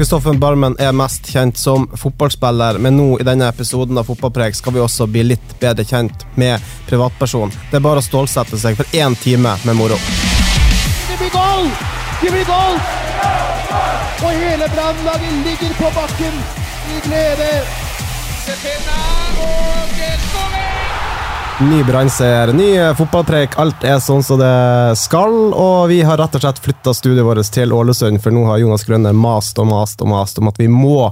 Kristoffer Barmen er mest kjent som fotballspiller, men nå i denne episoden av Fotballpreg skal vi også bli litt bedre kjent med privatperson. Det er bare å stålsette seg for én time med moro. Det blir goal! Det blir goal! Og hele brannlaget ligger på bakken i glede. Ny brannseier, ny fotballpreik, alt er sånn som det skal. Og vi har rett og slett flytta studioet vårt til Ålesund, for nå har Jonas Grønner mast og mast og mast om at vi må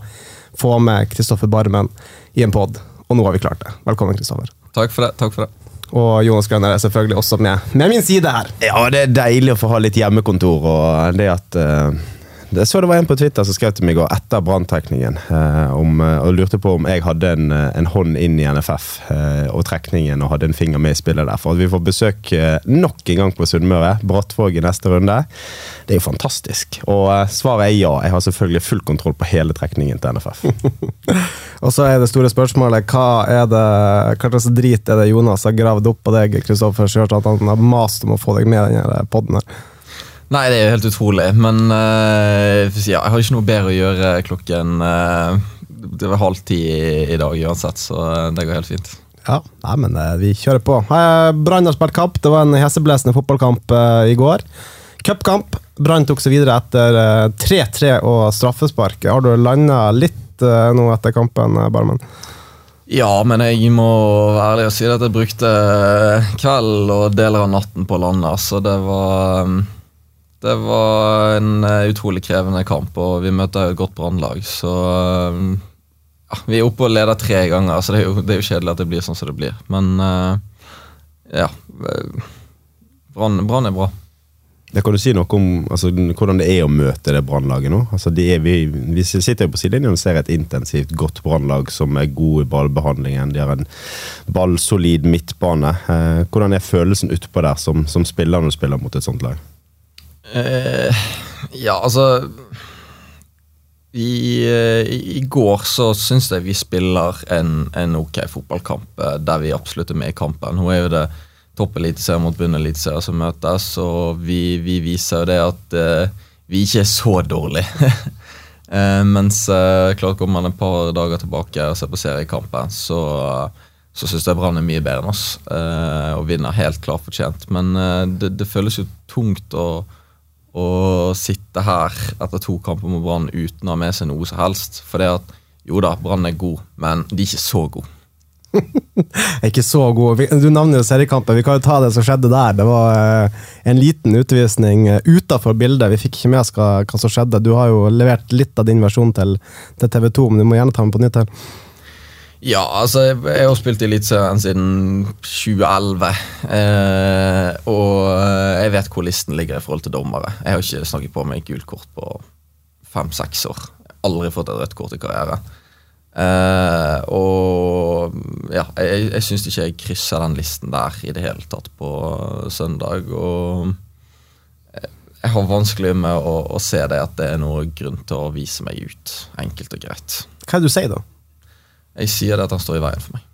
få med Kristoffer Barmen i en pod. Og nå har vi klart det. Velkommen, Kristoffer. Takk for det. takk for det. Og Jonas Grønner er selvfølgelig også med, med min side her. Ja, det er deilig å få ha litt hjemmekontor, og det at eh, det så det var en på Twitter som skrev til meg i går etter branntrekningen eh, eh, og lurte på om jeg hadde en, eh, en hånd inn i NFF eh, og trekningen og hadde en finger med i spillet der. For at vi får besøk eh, nok en gang på Sunnmøre. Brattvåg i neste runde. Det er jo fantastisk. Og svaret er ja. Jeg har selvfølgelig full kontroll på hele trekningen til NFF. Og så er det store spørsmålet hva er det, hva slags drit er det Jonas har gravd opp på deg, Kristoffer, som gjør at han har mast om å få deg med i denne podden her? Nei, det er jo helt utrolig, men uh, ja, jeg har ikke noe bedre å gjøre klokken uh, Det var halv ti i, dag uansett, så eh, det går helt fint. Ja, nei, men vi kjører på. Brann har spilt kamp. Det var en heseblesende fotballkamp i går. Cupkamp. Brann tok seg videre etter eh, 3-3 og straffespark. Har du landa litt nå etter kampen, Barmen? Ja, men jeg må være ærlig og si at jeg brukte kveld og deler av natten på å lande, så det var Det var en eh, utrolig krevende kamp, og vi møter et godt brannlag, så mm, ja, Vi er oppe og leder tre ganger, så det er, jo, det er jo kjedelig at det blir sånn som det blir. Men eh, ja eh, Brann er bra. Det kan du si noe om altså, hvordan det er å møte det brannlaget nå? Altså, de er, vi, vi sitter jo på sidelinjen og ser et intensivt, godt brannlag som er god i ballbehandlingen. De har en ballsolid midtbane. Eh, hvordan er følelsen utpå der som, som spiller når du spiller mot et sånt lag? Eh, ja, altså eh, i, I går så syns jeg vi spiller en, en ok fotballkamp eh, der vi absolutt er med i kampen. Hun er jo det toppeliteserie mot bunneliteserie som møtes, og vi, vi viser jo det at uh, vi ikke er så dårlige. uh, mens uh, klart kommer man et par dager tilbake og ser på seriekampen, så, så syns jeg Brann er mye bedre enn oss, og vinner helt klart fortjent. Men det, det føles jo tungt å å sitte her etter to kamper med Brann uten å ha med seg noe som helst. For det at jo da, Brann er god, men de er ikke så gode. Ikke så god. Du navner jo seriekampen. Vi kan jo ta det som skjedde der. Det var eh, en liten utvisning uh, utafor bildet. Vi fikk ikke med oss hva som skjedde. Du har jo levert litt av din versjon til, til TV 2, men du må gjerne ta den på nytt her. Ja, altså, jeg jeg har spilt i Eliteserien siden 2011. Eh, og eh, jeg vet hvor listen ligger i forhold til dommere. Jeg har ikke snakket på meg gult kort på fem-seks år. Aldri fått et rødt kort i karrieren. Eh, og ja, jeg, jeg syns ikke jeg krysser den listen der i det hele tatt på søndag. Og jeg- jeg har vanskelig med å, å se det at det er noe grunn til å vise meg ut. Enkelt og greit. Hva er det du sier da? Jeg sier det at han står i veien for meg.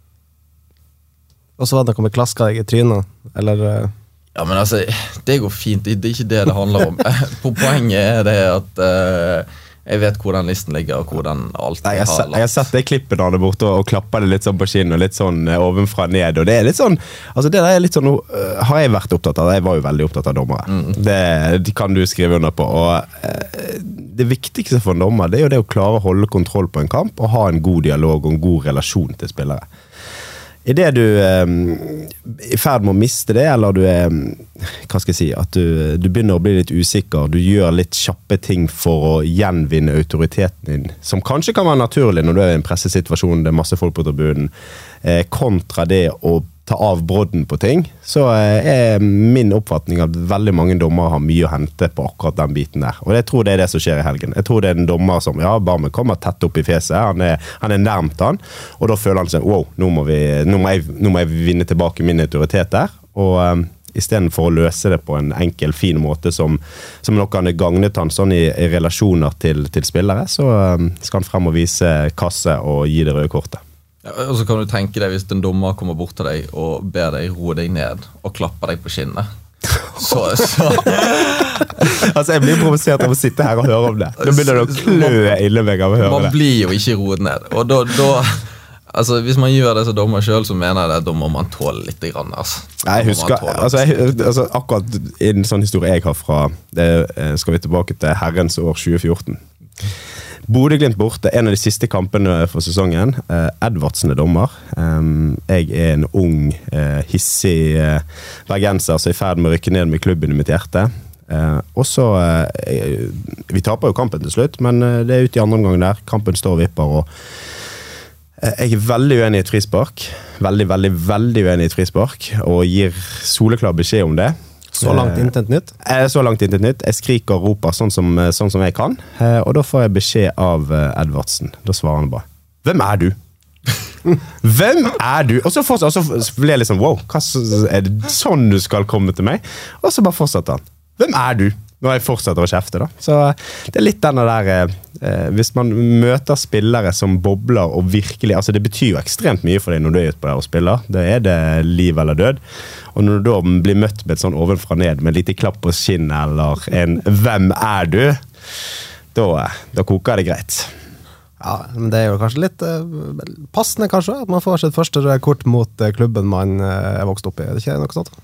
Og så var det kommer klaska deg i trynet, eller eh, Ja, men altså, Det går fint. Det er ikke det det handler om. Poenget er det at eh, jeg vet hvor den listen ligger, og hvordan alt Nei, jeg, har lagt. jeg har sett det klippet der er borte og, og klapper det litt sånn på kinnet og litt sånn eh, ovenfra og ned. Og det er litt sånn altså det der er litt sånn uh, Har jeg vært opptatt av? Jeg var jo veldig opptatt av dommere. Det, det kan du skrive under på. Og uh, Det viktigste for en dommer det er jo det å klare å holde kontroll på en kamp og ha en god dialog og en god relasjon til spillere. Idet du eh, er i ferd med å miste det, eller du er Hva skal jeg si At du, du begynner å bli litt usikker, du gjør litt kjappe ting for å gjenvinne autoriteten din, som kanskje kan være naturlig når du er i en pressesituasjon, det er masse folk på tribunen, eh, kontra det å ta av brodden på ting, så eh, er min oppfatning at veldig mange dommere har mye å hente på akkurat den biten der. Og jeg tror det er det som skjer i helgen. Jeg tror det er en dommer som ja, Barmen kommer tett opp i fjeset, han er, han er nærmt han, og da føler han seg wow, nå må, vi, nå må, jeg, nå må jeg vinne tilbake min autoritet der. og um, Istedenfor å løse det på en enkel, fin måte som, som nok hadde gagnet han sånn i, i relasjoner til, til, spillere, så um, skal han frem og vise kasse og gi det røde kortet. Ja, og så kan du tenke deg Hvis en dommer kommer bort til deg og ber deg roe deg ned og klapper deg på kinnet. Så, så. altså Jeg blir provosert av å sitte her og høre om det. Da begynner det å klø ille meg av å høre man det. Man blir jo ikke roet ned. Og da, da Altså, Hvis man gjør det som dommer sjøl, så mener jeg det, da må man tåle litt. Grann, altså. Jeg husker, altså, jeg, altså, Akkurat i en sånn historie jeg har fra det skal vi tilbake til herrens år 2014. Bodø-Glimt borte, en av de siste kampene for sesongen. Eh, Edvardsen er dommer. jeg er en ung, eh, hissig eh, bergenser som er i ferd med å rykke ned med klubben i mitt hjerte. og så Vi taper jo kampen til slutt, men det er ute i andre omgang der. Kampen står og vipper. og jeg er veldig uenig i et frispark. Veldig, veldig, veldig uenig i et frispark, og gir soleklar beskjed om det. Så langt intet nytt? Eh, så langt intet nytt. Jeg skriker og roper sånn som, eh, sånn som jeg kan. Eh, og da får jeg beskjed av Edvardsen. Da svarer han bare 'Hvem er du?' Hvem er du? Og så, fortsatt, og så ble jeg liksom wow, hva, er det sånn du skal komme til meg? Og så bare fortsatte han. Hvem er du? Når jeg fortsetter å kjefte, da. Så det er litt denne der eh, Hvis man møter spillere som bobler og virkelig altså Det betyr jo ekstremt mye for deg når du er ute på der og spiller. Da er det liv eller død. Og når du da blir møtt med et sånn ovenfra ned med et lite klapp på skinnet eller en 'Hvem er du?', da, da koker det greit. Ja, men Det er jo kanskje litt eh, passende, kanskje, at man får sitt første kort mot klubben man eh, er vokst opp i. Er det ikke noe sånt?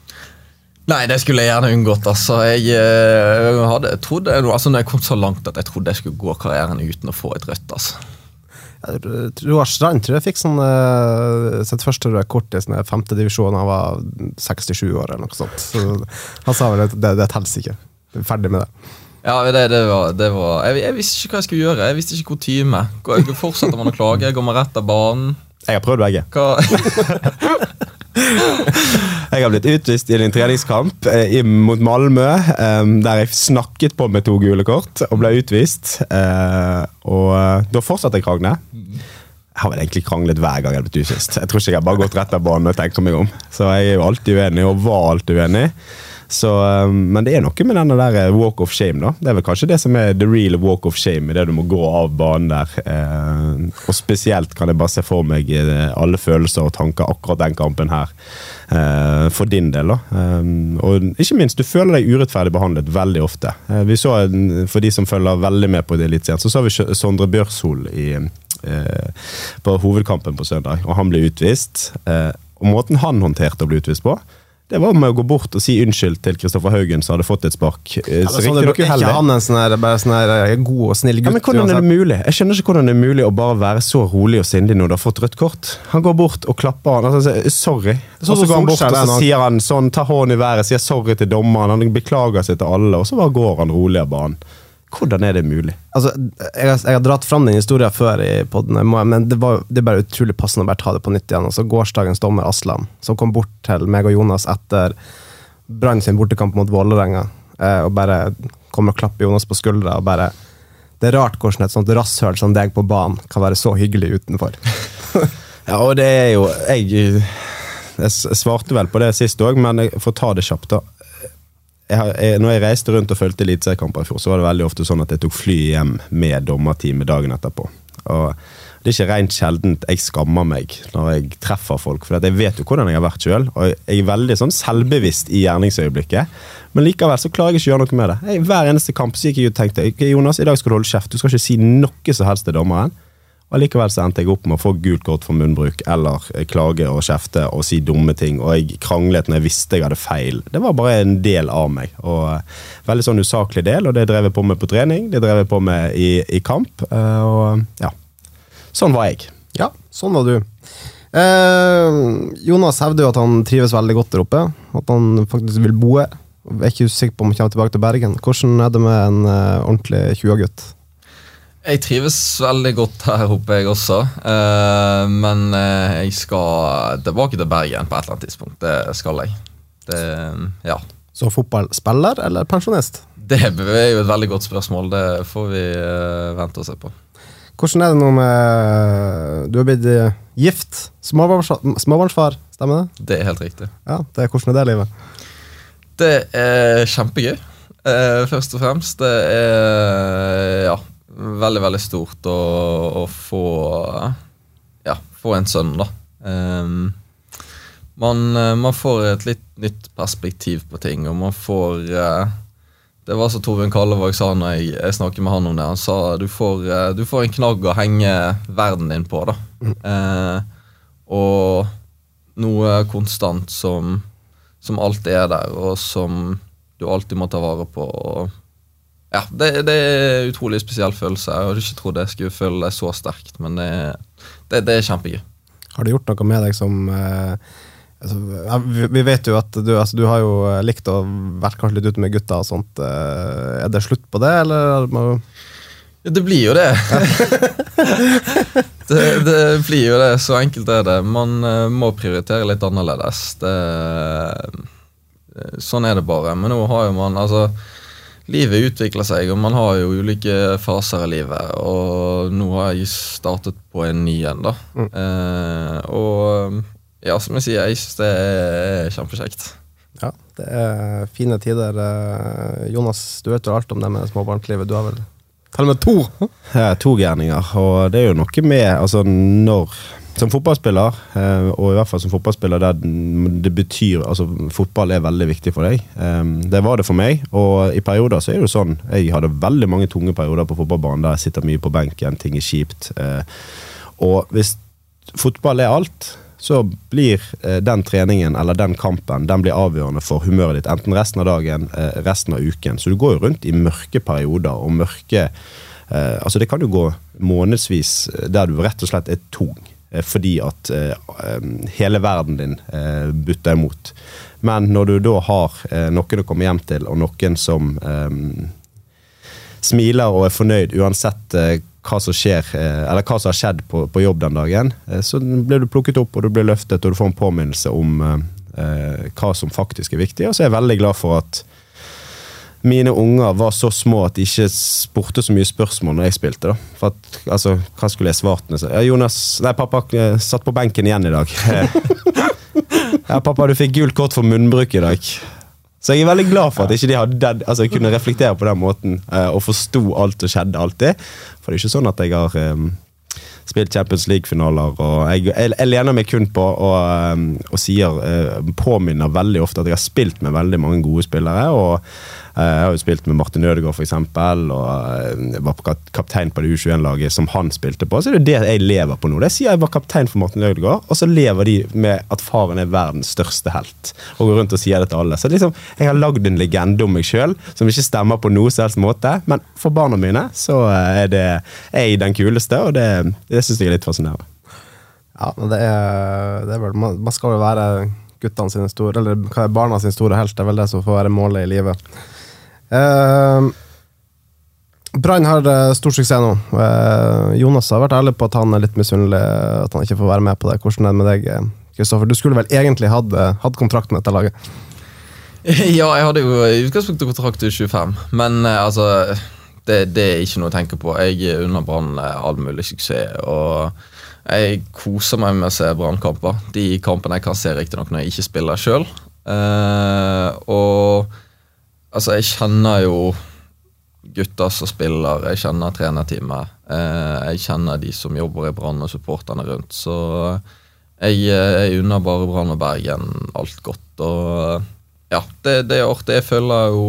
Nei, det skulle jeg gjerne unngått. altså. Jeg uh, hadde, trodd, altså, når jeg kom så langt at jeg trodde jeg skulle gå karrieren uten å få et rødt. altså. Roar Strand tror jeg fikk sånn, uh, sitt første røde kort i sånn femtedivisjon da han var 67 år. eller noe sånt. Så Han sa vel at det, det teller ikke. Ferdig med det. Ja, det, det, var, det var jeg, jeg, visste ikke hva jeg skulle gjøre. Jeg visste ikke time. Fortsetter man å klage? Går man rett av banen? Jeg har prøvd begge. jeg har blitt utvist i en treningskamp eh, mot Malmö, eh, der jeg snakket på med to gule kort og ble utvist. Eh, og da fortsatte jeg krangle. Jeg har vel egentlig kranglet hver gang jeg har blitt utvist. Jeg tror ikke jeg har bare gått rett av banen og tenker meg om. Så jeg er jo alltid uenig, og var alltid uenig. Så, um, men det er noe med denne der eh, walk of shame. da. Det er vel kanskje det som er the real walk of shame, det du må gå av banen der. Eh, og spesielt kan jeg bare se for meg eh, alle følelser og tanker akkurat den kampen her. For din del, da. Um, og ikke minst, du føler deg urettferdig behandlet veldig ofte. Vi så, For de som følger veldig med på det litt sent, så så vi Sondre Bjørshol i, på hovedkampen på søndag, og han ble utvist. og måten han håndterte å bli utvist på det var med å gå bort og si unnskyld til Kristoffer Haugen, som hadde fått et spark. Eh, ja, sånn, det, ikke han en sånn her, bare sånn her eh, god og snill gutt? Ja, men hvordan er det mulig? Jeg skjønner ikke hvordan det er mulig å bare være så rolig og sindig når du har fått rødt kort. Han går bort og klapper han, altså, sorry. Og så går han bort og så sier han sånn, tar hånden i været, sier sorry til dommeren, han beklager seg til alle, og så bare går han rolig av banen. Hvordan er det mulig? Altså, jeg, har, jeg har dratt fram den historien før i podden, men det, var, det er bare utrolig passende å bare ta det på nytt igjen. Altså, gårsdagens dommer Aslan, som kom bort til meg og Jonas etter Brann sin bortekamp mot Vålerenga, eh, og bare kommer og klapper Jonas på skuldra og bare Det er rart hvordan et sånt rasshøl som deg på banen kan være så hyggelig utenfor. ja, og det er jo Jeg, jeg svarte vel på det sist òg, men jeg får ta det kjapt, da når jeg reiste rundt og fulgte eliteseriekamper i fjor, så var det veldig ofte sånn at jeg tok fly hjem med dommerteamet dagen etterpå. Og det er ikke rent sjeldent jeg skammer meg når jeg treffer folk, for jeg vet jo hvordan jeg har vært sjøl. Og jeg er veldig sånn selvbevisst i gjerningsøyeblikket, men likevel så klarer jeg ikke å gjøre noe med det. Jeg, hver eneste kamp så gikk jeg og tenkte Jonas, i dag skal du holde kjeft. Du skal ikke si noe som helst til dommeren. Og Likevel så endte jeg opp med å få gult kort for munnbruk eller klage og kjefte og si dumme ting. Og jeg kranglet når jeg visste jeg hadde feil. Det var bare en del av meg. og uh, Veldig sånn usaklig del, og det drev jeg på med på trening. Det drev jeg på med i, i kamp. Uh, og ja, Sånn var jeg. Ja, sånn var du. Eh, Jonas hevder jo at han trives veldig godt der oppe. At han faktisk vil bo her. Jeg er ikke sikker på om han kommer tilbake til Bergen. Hvordan er det med en ordentlig 20-gutt? Jeg trives veldig godt her oppe, jeg også. Eh, men eh, jeg skal tilbake til Bergen på et eller annet tidspunkt. Det skal jeg. Det, ja. Så fotballspiller eller pensjonist? Det er jo et veldig godt spørsmål. Det får vi eh, vente og se på. Hvordan er det nå med Du har blitt gift. Småbarnsfar, stemmer det? Det er helt riktig. Ja, det er Hvordan er det livet? Det er kjempegøy, først og fremst. Det er ja, veldig, veldig stort å, å få Ja, få en sønn, da. Um, man, man, får et litt nytt perspektiv på ting, og man får uh, Det var som Torbjørn Kallevåg sa når jeg, jeg, snakket med han om det. Han sa du får, uh, du får en knagg å henge verden din på. da. Uh, og noe konstant som som alltid er der, og som du alltid må ta vare på. Ja, det, det er en utrolig spesiell følelse. Jeg hadde ikke trodd jeg skulle føle det så sterkt, men det, det, det er kjempegøy. Har det gjort noe med deg som eh, altså, vi, vet jo at du, altså, du har jo likt å være kanskje litt ute med gutta og sånt. Eh, er det slutt på det, eller? Det blir jo det. det. det. blir jo det. Så enkelt er det. Man uh, må prioritere litt annerledes. Det, uh, sånn er det bare. Men nå har jo man altså Livet utvikler seg, og man har jo ulike faser i livet. Og nå har jeg startet på en ny en, da. Mm. Eh, og ja, som jeg sier, jeg syns det er kjempekjekt. Ja, det er fine tider. Jonas, du vet jo alt om det med småbarnslivet. Du har vel til og med to? Ja, to gærninger. Og det er jo noe med altså når som fotballspiller, eh, og i hvert fall som fotballspiller der det betyr altså Fotball er veldig viktig for deg. Eh, det var det for meg, og i perioder så er det jo sånn Jeg hadde veldig mange tunge perioder på fotballbanen der jeg sitter mye på benken, ting er kjipt. Eh, og hvis fotball er alt, så blir den treningen eller den kampen den blir avgjørende for humøret ditt. Enten resten av dagen, resten av uken. Så du går jo rundt i mørke perioder og mørke Altså Det kan jo gå månedsvis der du rett og slett er tung. Fordi at hele verden din butter imot. Men når du da har noen å komme hjem til, og noen som smiler og er fornøyd uansett hva som skjer, eh, eller hva som har skjedd på, på, jobb den dagen. Eh, så blir du plukket opp og du blir løftet, og du får en påminnelse om eh, hva som faktisk er viktig. Og så er jeg veldig glad for at mine unger var så små at de ikke spurte så mye spørsmål når jeg spilte. da. For at, altså, Hva skulle jeg svart? Ja, Jonas, nei, pappa satt på benken igjen i dag. ja, pappa, du fikk gult kort for munnbruk i dag. Så jeg er veldig glad for at ikke de hadde, altså, jeg kunne reflektere på den måten uh, og forsto alt som skjedde alltid. For det er ikke sånn at jeg har um, spilt Champions League-finaler. og Jeg, jeg, jeg, lener meg kun på og, um, og sier, uh, påminner veldig ofte at jeg har spilt med veldig mange gode spillere. og Eh, jeg har jo spilt med Martin Ødegaard f.eks., og eh, var kaptein på det U21-laget som han spilte på. Så det er det jeg lever på nå. Det sier jeg var kaptein for Martin Ødegaard, og så lever de med at faren er verdens største helt. Og går rundt og sier det til alle. Så liksom, jeg har lagd en legende om meg sjøl som ikke stemmer på noe som helst måte, men for barna mine så eh, er det jeg den kuleste, og det, det syns jeg er litt fascinerende. Ja, det er, det er vel, man skal jo være guttene sine store, eller hva er barna sine store helt. Det er vel det som får være målet i livet. Uh, Brann har uh, stor suksess nå. Uh, Jonas har vært ærlig på at han er litt misunnelig at han ikke får være med på det. Hvordan er det med deg, Kristoffer? Du skulle vel egentlig hatt, hatt kontrakt med dette laget? Ja, jeg hadde jo i utgangspunktet kontrakt til 25, men altså det, det, er ikke noe å tenke på. Jeg unner Brann all mulig suksess. og Jeg koser meg med å se Brannkamper. De kampene jeg kan se riktignok når jeg ikke spiller sjøl. og Altså, jeg kjenner jo gutter som spiller, jeg kjenner trenerteamet. Eh, jeg kjenner de som jobber i Brann og supporterne rundt. Så jeg, jeg unner bare Brann og Bergen alt godt. Og ja, det, det er artig. Jeg føler jo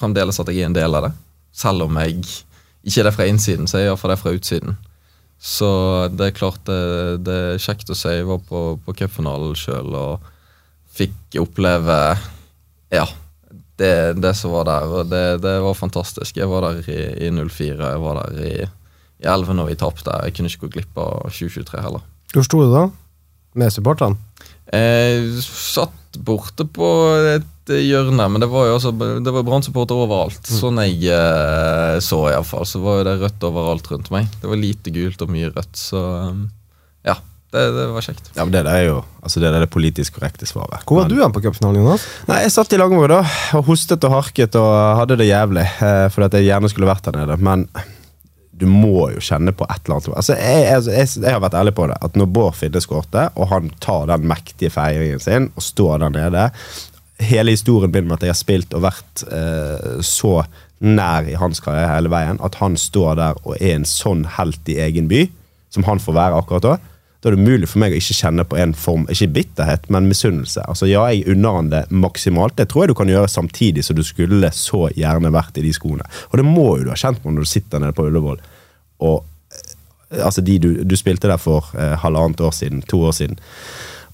fremdeles at jeg er en del av det. Selv om jeg ikke er det fra innsiden, så er jeg iallfall det fra utsiden. Så det er klart det, det er kjekt å se. Jeg var på, på cupfinalen sjøl og fikk oppleve ja, det, det, som var der. Og det, det, var fantastisk. Jeg var der i, i 04, jeg var der i, i 11 når vi tapte. Jeg kunne ikke gå glipp av 2023 heller. Hvor sto du da? med supporterne? Jeg satt borte på et hjørne, men det var jo også Det var Brann-supporter overalt. Sånn jeg eh, så, iallfall. Så var jo det rødt overalt rundt meg. Det var lite gult og mye rødt, så um, ja. Det, det var kjekt. Ja, men Det der er jo altså det, der er det politisk korrekte svaret. Hvor var Men- du an på cupfinalen, Jonas? Nei, Jeg satt i Langvåg da, og hostet og harket og hadde det jævlig. Eh, fordi at jeg gjerne skulle vært der nede. Men du må jo kjenne på et eller annet. Altså, jeg, jeg, jeg, jeg har vært ærlig på det. At når Bård Finne skårte, og han tar den mektige feiringen sin og står der nede Hele historien begynner med at jeg har spilt og vært eh, så nær i hans karriere hele veien, at han står der og er en sånn helt i egen by, som han får være akkurat da, da er det umulig for meg å ikke kjenne på en form, ikke bitterhet, men misunnelse. Altså, ja, jeg unner han det maksimalt. Det tror jeg du kan gjøre samtidig som du skulle så gjerne vært i de skoene. Og det må jo du ha kjent på når du sitter nede på Ullevål. Og eh, altså, de du, du spilte der for eh, halvannet år siden, to år siden,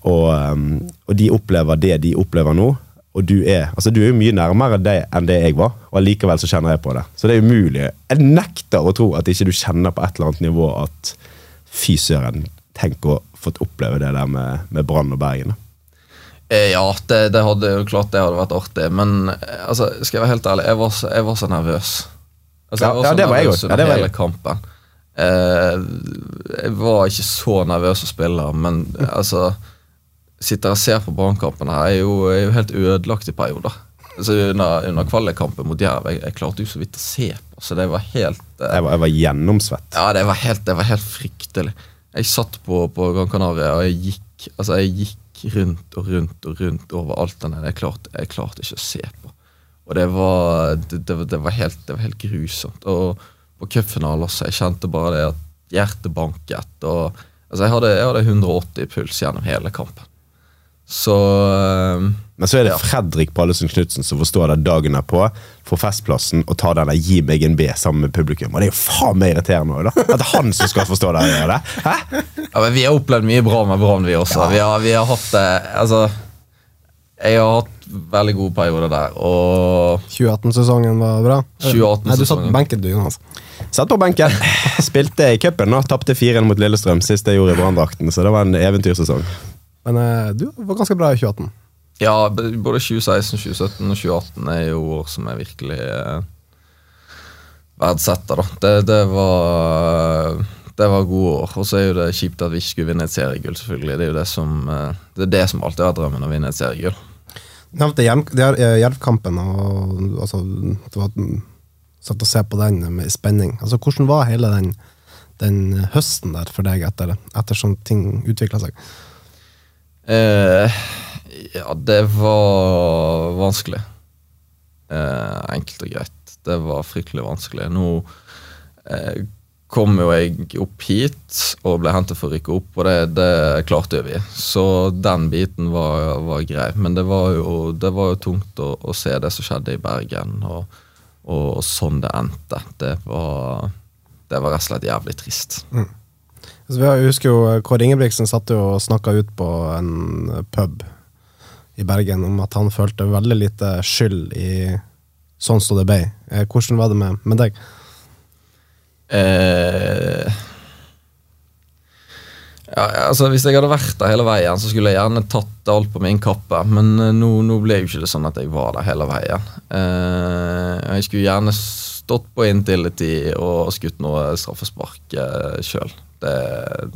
og, um, og de opplever det de opplever nå. Og du er, altså du er jo mye nærmere det enn det jeg var, og allikevel så kjenner jeg på det. Så det er umulig. Jeg nekter å tro at ikke du kjenner på et eller annet nivå at fy søren, tenk å fått oppleve det der med, med Brann og Bergen. da. Eh, Ja, det, det hadde jo klart det hadde vært artig, men eh, altså, skal jeg være helt ærlig, jeg var jeg var så nervøs. Altså, Ja, jeg var ja, så det var jeg òg. Ja, det var jeg. kampen. Eh, jeg var ikke så nervøs som spiller, men altså Sitter og ser på Brannkampen her, er jo, er jo helt ødelagt i perioder. Altså, under, under kvalikkampen mot Jerv, jeg, jeg klarte jo så vidt å se på, så det var helt eh, Jeg var, jeg var gjennomsvett. ja, det var helt, det var helt fryktelig. Jeg satt på, på Gran Canaria og jeg gikk, altså jeg gikk rundt og rundt og rundt over alt den der. Jeg klarte, jeg ikke å se på. Og det var, det, det, det var, helt, det var helt grusomt. Og på cupfinalen også, jeg kjente bare det at hjertet banket. Og, altså jeg, hadde, jeg hadde 180 puls gjennom hele kampen. Så eh, Men så er det Ja. Fredrik Pallesen Knutsen som forstår det dagen derpå, får Festplassen og tar den der 'Gi meg en B' sammen med publikum. Og det er jo faen meg irriterende da. At det er han som skal forstå det. Hæ? Ja, men Vi har opplevd mye bra med Brann, vi også. Vi, har, vi har hatt det Altså, jeg har hatt veldig gode perioder der, og 2018-sesongen var bra? 2018 Nei, du satt på benken, du, Jonas. Satt på benken. Spilte i cupen og tapte 4-1 mot Lillestrøm sist jeg gjorde i Branndrakten, så det var en eventyrsesong. Men eh, du var ganske bra i 2018. ja, både 2016, 2017 og 2018 er jo år som jeg virkelig eh, verdsetter. da. Det, det var det var gode år. Og så er jo det kjipt at vi ikke skulle vinne et seriegull, selvfølgelig. Det er jo det som, eh, det er det som alltid har vært drømmen, å vinne et seriegull. Du nevnte er, eh, Jervkampen, og altså, du var satt og så på den med spenning. Altså, hvordan var hele den, den høsten der for deg etter, etter sånn ting utvikla seg? Eh, ja, det var vanskelig. Eh, enkelt og greit. Det var fryktelig vanskelig. Nå eh, kom jo jeg opp hit og ble hentet for å rykke opp, og det, det klarte vi. Så den biten var, var grei. Men det var jo, det var jo tungt å, å se det som skjedde i Bergen, og, og, sånn det endte. Det var, det var rett og slett jævlig trist. Altså, jeg husker jo eh, Kåre Ingebrigtsen satt jo og snakka ut på en eh, pub i Bergen om at han følte veldig lite skyld i sånn som det ble. Eh, Hvordan var det med, med deg? Eh, ja, altså Hvis jeg hadde vært der hele veien, så skulle jeg gjerne tatt alt på min kappe. Men eh, nå, nå ble jo ikke det sånn at jeg var der hele veien. Eh, jeg skulle gjerne stått på Intility og skutt noe straffespark sjøl. Det,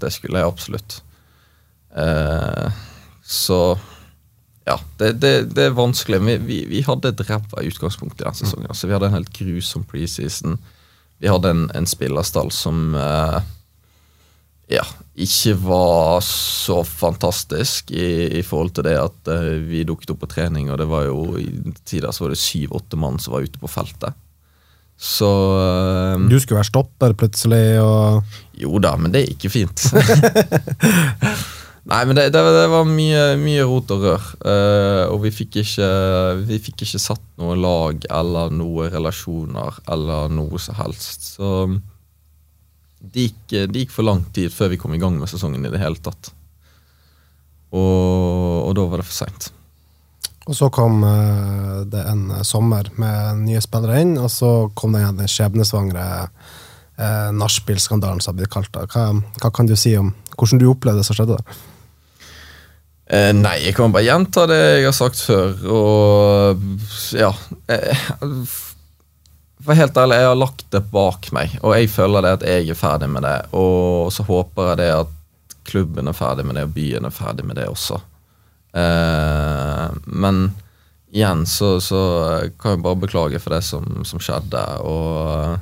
det skulle jeg absolutt. Eh, så ja, det, det, det er vanskelig. Vi, vi, vi hadde et ræva utgangspunkt i den sesongen. Altså, vi hadde en helt grusom preseason. Vi hadde en, en spillerstall som eh, ja, ikke var så fantastisk i, i forhold til det at eh, vi dukket opp på trening, og det var jo i tider så var det syv-åtte mann som var ute på feltet. Så eh, Du skulle være stopper plutselig, og jo da, men det gikk jo fint. Nei, men det, det, det var mye, mye rot og rør. Uh, og vi fikk, ikke, vi fikk ikke satt noe lag eller noen relasjoner eller noe som helst. Så det gikk, det gikk for lang tid før vi kom i gang med sesongen i det hele tatt. Og, og da var det for seint. Og så kom eh, det en eh, sommer med nye spillere inn, og så kom det igjen den skjebnesvangre eh, nachspiel-skandalen som har blitt kalt. det. Hva, hva kan du si om hvordan du opplevde det som skjedde? der? Eh, nei, jeg kan bare gjenta det jeg har sagt før, og ja eh, For helt ærlig, jeg har lagt det bak meg, og jeg føler det at jeg er ferdig med det. Og så håper jeg det at klubben er ferdig med det, og byen er ferdig med det også. Eh, men igjen så, så kan jeg bare beklage for det som, som skjedde, og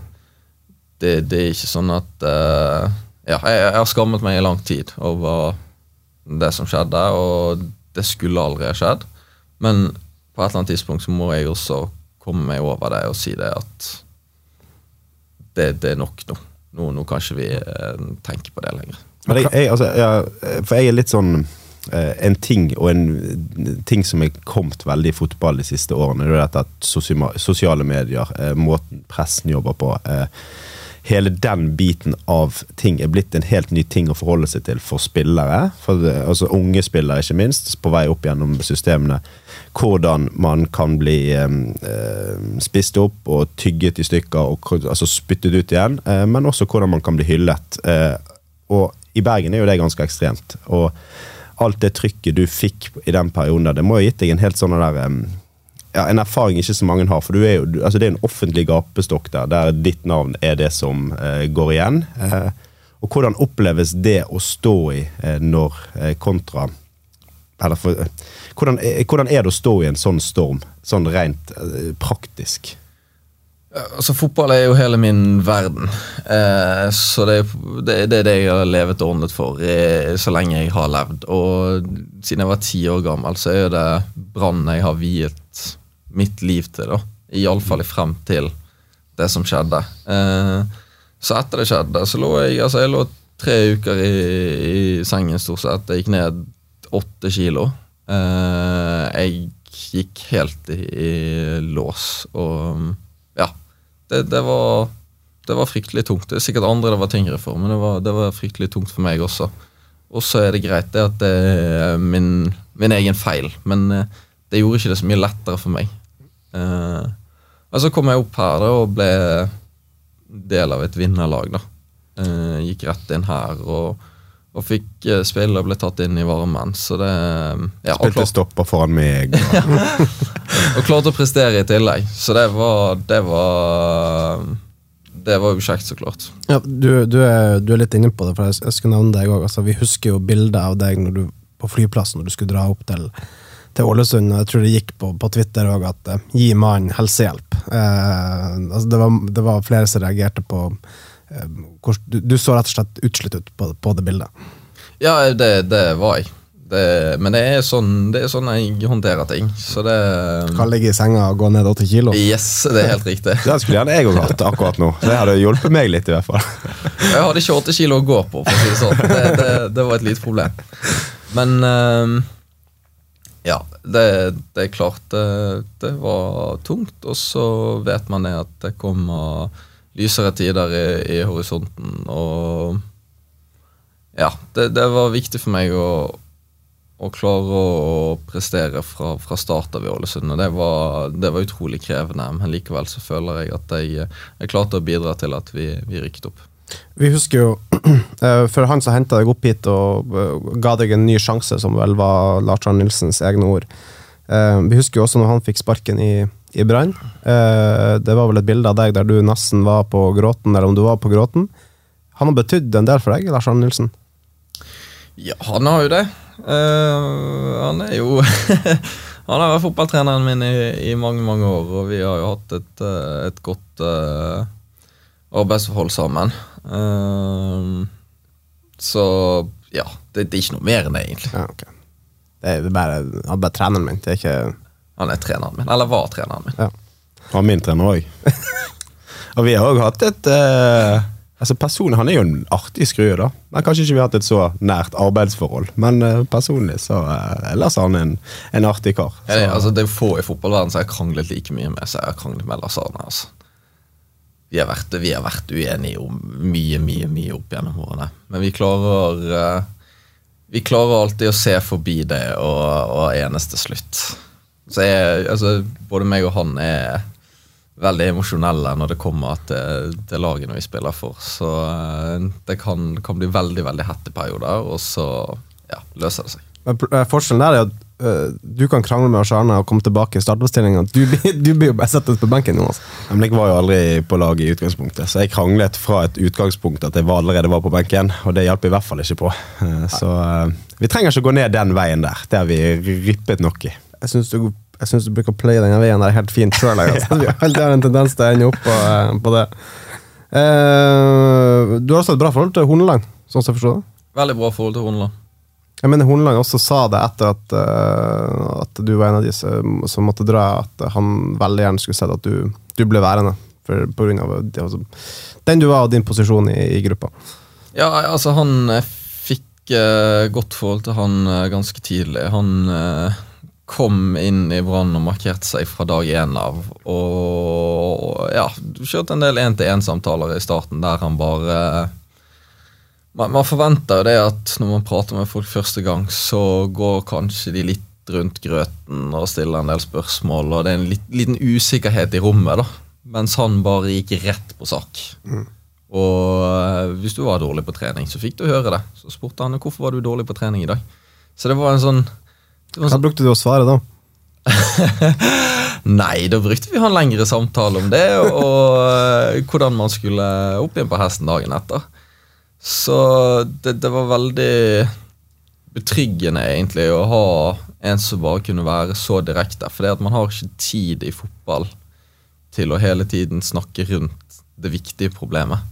det, det, er ikke sånn at uh, Ja, jeg, jeg, har skammet meg i lang tid over det som skjedde, og det skulle aldri ha skjedd. Men på et eller annet tidspunkt så må jeg også komme meg over det og si det at det, det er nok nå. Nå, nå kan ikke vi tenke på det lenger. Jeg, jeg, altså, jeg, for jeg er litt sånn En ting og en ting som er kommet veldig i fotball de siste årene, det er dette at sosiale medier, måten pressen jobber på hele den biten av ting er blitt en helt ny ting å forholde seg til for spillere. For, altså Unge spillere, ikke minst, på vei opp gjennom systemene. Hvordan man kan bli eh, spist opp og tygget i stykker og altså spyttet ut igjen. Eh, men også hvordan man kan bli hyllet. Eh, og i Bergen er jo det ganske ekstremt. Og alt det trykket du fikk i den perioden, det må ha gitt deg en helt sånn der ja, en erfaring ikke så mange har. For er jo, altså det er en offentlig gapestokk der, der ditt navn er det som eh, går igjen. Eh, og hvordan oppleves det å stå i eh, når eh, kontra for, hvordan, eh, hvordan, er det å stå i en sånn storm, sånn rent eh, praktisk? Altså, Fotball er jo hele min verden. Eh, så det, det, det, er det jeg har levet og ordnet for eh, så lenge jeg har levd. Og siden jeg var ti år gammel, så er det Brann jeg har viet mitt liv til. da Iallfall frem til det som skjedde. Eh, så etter det skjedde, så lå jeg altså jeg lå tre uker i, i sengen stort sett. Jeg gikk ned åtte kilo. Eh, jeg gikk helt i, i lås og det, det, var, det, var, fryktelig tungt. Det er sikkert andre det var tyngre for, men det var, det var fryktelig tungt for meg også. Og så er det greit det at det er min, min, egen feil, men eh, det gjorde ikke det så mye lettere for meg. Uh, og så kom jeg opp her da, og ble del av et vinnerlag. da. Uh, gikk rett inn her og, og fikk uh, spille og ble tatt inn i varmen. så det... Ja, Spilte stopper foran meg. og klarte å prestere i tillegg. Så det var Det var, det var jo kjekt, så klart. Ja, du, du, er, du, er, litt inne på det, for jeg, skulle nevne deg òg. Altså, vi husker jo bildet av deg når du, på flyplassen når du skulle dra opp til, til Ålesund. Jeg tror det gikk på, på Twitter òg at uh, 'gi mannen helsehjelp'. Eh, altså, det, var, det, var, flere som reagerte på du, du, så rett og slett utslitt ut på, på det bildet. Ja, det, det var jeg. Det, men det er, sånn, det er sånn jeg håndterer ting. Så det Kan ligge i senga og gå ned 80 kilo? Yes, det er helt riktig. det skulle gjerne jeg òg hatt akkurat nå. Det hadde hjulpet meg litt, i hvert fall. jeg hadde ikke 80 kilo å gå på, for å si det sånn. Det, det, det var et lite problem. Men uh, ja, det, er klart det, det, var tungt. Og så vet man det at det kommer lysere tider i, i horisonten. Og ja, det, det var viktig for meg å å klare å prestere fra, fra start av i Ålesund. og det var, det var, utrolig krevende, men likevel så føler jeg at jeg, jeg klarte å bidra til at vi, vi rykket opp. Vi husker jo eh, for han som henta deg opp hit og eh, ga deg en ny sjanse, som vel var Lars Arne Nilsens egne ord. Eh, vi husker jo også når han fikk sparken i, i Brann. Det var vel et bilde av deg der du nesten var på gråten, eller om du var på gråten. Han har betydd en del for deg, Lars Arne Nilsen? Ja, han har jo det. Uh, han er jo Han har vært fotballtreneren min i, i, mange mange år, og vi har jo hatt et, eh, et godt uh, arbeidsforhold sammen. Uh, så ja, det, det, er ikke noe mer enn det, egentlig. Ja, okay. Det er bare, han er bare treneren min. Det er ikke Han er treneren min. Eller var treneren min. Ja. Han min trener òg. og vi har òg hatt et Altså personen, Han er jo en artig skrue, da. Men Kanskje ikke vi har hatt et så nært arbeidsforhold, men uh, personlig så uh, ellers er han en, en artig kar. Ja, det, altså, det er få i fotballverdenen som har kranglet like mye med seg. Jeg har kranglet med Lars Arne. Altså. Vi, har vært, vi har vært uenige om mye, mye mye opp gjennom årene. Men vi klarer uh, Vi klarer alltid å se forbi det og, og enes til slutt. Så jeg, altså, både meg og han er veldig emosjonelle når det kommer til, til lagene vi spiller for. Så eh, det kan, kan bli veldig veldig hette perioder, og så ja, løser det seg. Men eh, Forskjellen der er at eh, du kan krangle med Arne og komme tilbake i startoppstillinga. Du, du blir jo bare satt på benken, Jonas. Men jeg var jo aldri på laget i utgangspunktet, så jeg kranglet fra et utgangspunkt at jeg var allerede var på benken, og det hjalp i hvert fall ikke på. Så vi trenger ikke gå ned den veien der. Det har vi rippet nok i. Jeg syns du, du bruker å pløye denne veien der helt fint sjøl. Altså. Vi alltid har en tendens til å ende opp på, eh, på det. Eh, du har også et bra forhold til Horneland, sånn som jeg forstår det? Veldig bra forhold til Horneland. Jeg mener Horneland også sa det etter at, uh, at du var en av de som, som måtte dra, at han veldig gjerne skulle sett at du, du ble værende. For, på grunn av det, altså, den du var og din posisjon i, i gruppa. Ja, altså han fikk uh, godt forhold til han uh, ganske tidlig. Han eh, kom inn i Brann og markerte seg fra dag én av. Og ja, du kjørte en del én-til-én-samtaler i starten der han bare man, man forventer jo det at når man prater med folk første gang, så går kanskje de litt rundt grøten og stiller en del spørsmål, og det er en lit, liten usikkerhet i rommet, da. Mens han bare gikk rett på sak. Og eh, hvis du var dårlig på trening, så fikk du høre det. Så spurte han hvorfor var du dårlig på trening i dag. Så det var en sånn, Hva sånn brukte du å svare da? Nei, da brukte vi å ha en lengre samtale om det, og eh, hvordan man skulle opp igjen på hesten dagen etter. Så det, det var veldig betryggende, egentlig, å ha en som bare kunne være så direkte. For det at man har ikke tid i fotball til å hele tiden snakke rundt det viktige problemet.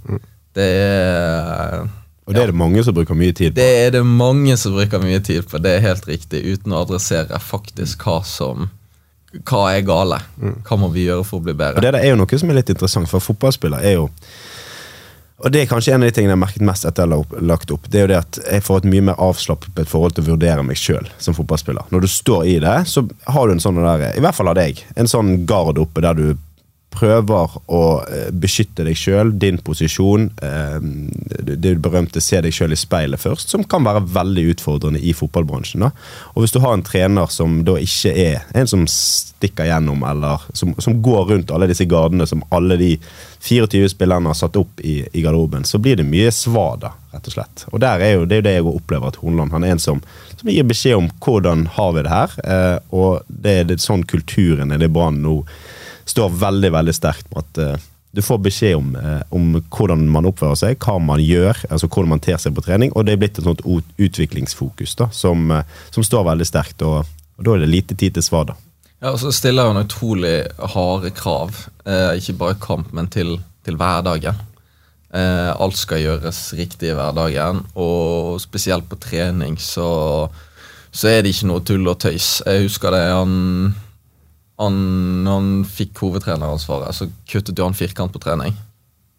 Det er Og det er det mange som bruker mye tid på. det er det mange som bruker mye tid på, det er helt riktig, uten å adressere faktisk hva som Hva er gale? Hva må vi gjøre for å bli bedre? Og det der er jo noe som er litt interessant, for fotballspiller er jo og det er kanskje en av de tingene jeg har merket mest etter jeg har lagt opp. Det er jo det at jeg får et mye mer avslappet forhold til å vurdere meg sjøl som fotballspiller. Når du står i det, så har du en sånn der, i hvert fall av deg, en sånn gard oppe der du prøver å eh, beskytte deg sjøl, din posisjon. eh, Det berømte 'se deg sjøl i speilet' først, som kan være veldig utfordrende i fotballbransjen. da. Og hvis du har en trener som da ikke er en som stikker gjennom, eller som, som går rundt alle disse gardene som alle de 24 spillerne har satt opp i, i garderoben, så blir det mye svada, rett og slett. Og er jo, det er jo det jeg opplever at Hornland han er en som, som gir beskjed om hvordan har vi det her, eh, og det er det, sånn kulturen er det Brann nå står veldig veldig sterkt på at eh, du får beskjed om, eh, om hvordan man oppfører seg, hva man gjør, altså hvordan man ter seg på trening. Og det er blitt et sånt utviklingsfokus da, som, eh, som står veldig sterkt. Og, og da er det lite tid til svar, da. Ja, og så stiller han utrolig harde krav, ikke bare kamp, men til, til hverdagen. Alt skal gjøres riktig i hverdagen, og spesielt på trening så, så er det ikke noe tull og tøys. Jeg husker det han han, når han fikk hovedtreneransvaret, så kuttet jo han firkant på trening.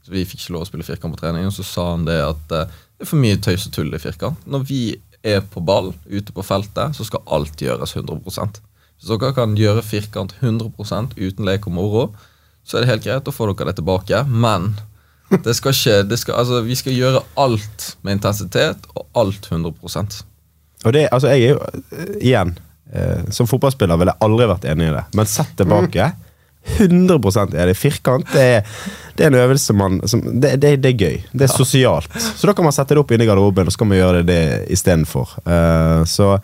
Så Vi fikk ikke lov å spille firkant på trening, og så sa han det at eh, det er for mye tøys og tull i firkant. Når vi er på ball ute på feltet, så skal alt gjøres 100% Hvis dere kan gjøre firkant 100% uten lek og moro, så er det helt greit, da får dere det tilbake. Men det skal skje, det skal, altså, vi skal gjøre alt med intensitet, og alt 100% Og det, altså jeg er jo, eh, igjen, som fotballspiller ville jeg aldri vært enig i det. Men sett tilbake, 100 er det firkant. Det er, det er en øvelse man som, det, det, det er gøy. Det er sosialt. Så da kan man sette det opp inne i garderoben, og så kan man gjøre det, det istedenfor. Uh, så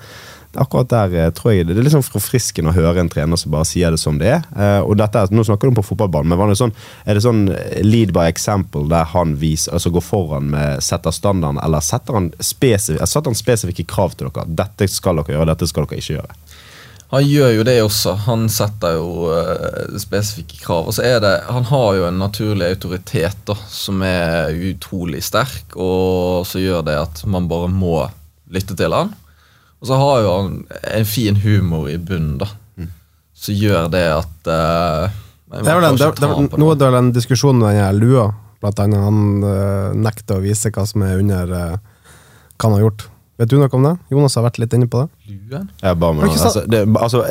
akkurat der eh, tror jeg det er litt sånn forfriskende å høre en trener som bare sier det som det er. Eh, og dette, Nå snakker du om på fotballbanen, men var det sånn, er det sånn lead by example der han viser, altså går foran med setter standarden, eller setter han, spesif setter han spesifikke krav til dere? Dette skal dere gjøre, dette skal dere ikke gjøre. Han gjør jo det også. Han setter jo eh, spesifikke krav. Og så er det, Han har jo en naturlig autoritet da, som er utrolig sterk, og så gjør det at man bare må lytte til han. Og så har jo han en fin humor i bunnen, da. Som gjør det at eh, Det er den, en, det, det, ta nå det. er det den diskusjonen diskusjon med den her lua, blant annet. Han uh, nekter å vise hva som er under uh, hva han har gjort. Vet du noe om det? Jonas har vært litt inne på det. Luen? Ja, Barmen, altså, det, altså,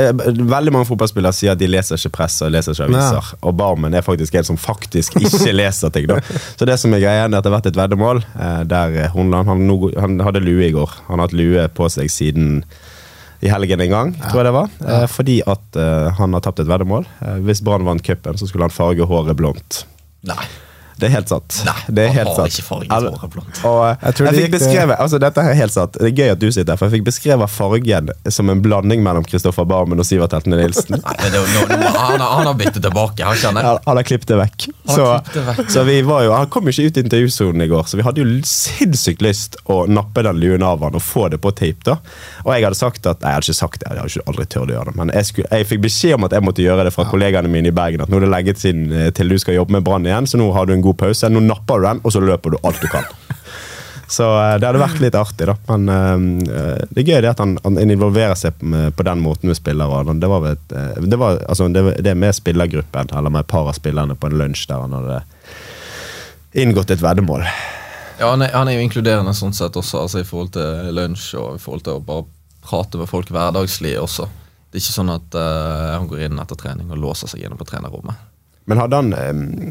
veldig mange fotballspillere sier at de leser ikke press og leser ikke aviser. Og Barmen er faktisk en som faktisk ikke leser ting. Da. Så det som er greia er at det har vært et veddemål eh, der Hornland han, han hadde lue i går. Han har hatt lue på seg siden i helgen en gang, tror jeg det var. Eh, fordi at eh, han har tapt et veddemål. Eh, hvis Brann vant cupen, så skulle han farge håret blondt. Nei. Det er helt sant. Nei, det er helt sant. eh, Jeg tror jeg fikk beskrevet, altså dette er helt sant Det er gøy at du sitter her, for jeg fikk beskrevet fargen som en blanding mellom Kristoffer Barmen og Sivert Heltene Nilsen. Nei, det, er jo- nå, nå, han, har- han har byttet tilbake, han Han han har klippet det vekk. Så, vekk. så vi var jo, Han kom jo ikke ut i intervjusonen i går, så vi hadde jo sinnssykt lyst å nappe den luen av han og få det på tape. da Og jeg hadde sagt at Nei, jeg hadde ikke sagt det, jeg hadde ikke aldri tørt å gjøre det. Men jeg, skulle, jeg fikk beskjed om at jeg måtte gjøre det fra kollegaene mine i Bergen. At nå er det lenge siden eh, til du skal jobbe med Brann igjen, så nå har du en god pause. Nå napper du den, og så løper du alt du kan. Så eh, det hadde vært litt artig, da. Men eh, det er gøy det at han, han involverer seg på den måten med spillere. Det var, et, eh, det, altså, det, det med spillergruppen, eller med et par av spillerne på en lunsj der han hadde inngått et veddemål. Ja, han er, han er jo inkluderende sånn sett også, altså i forhold til lunsj og i forhold til å bare prate med folk hverdagslig også. Det er ikke sånn at uh, han går inn etter trening og låser seg inne på trenerrommet. Men hadde han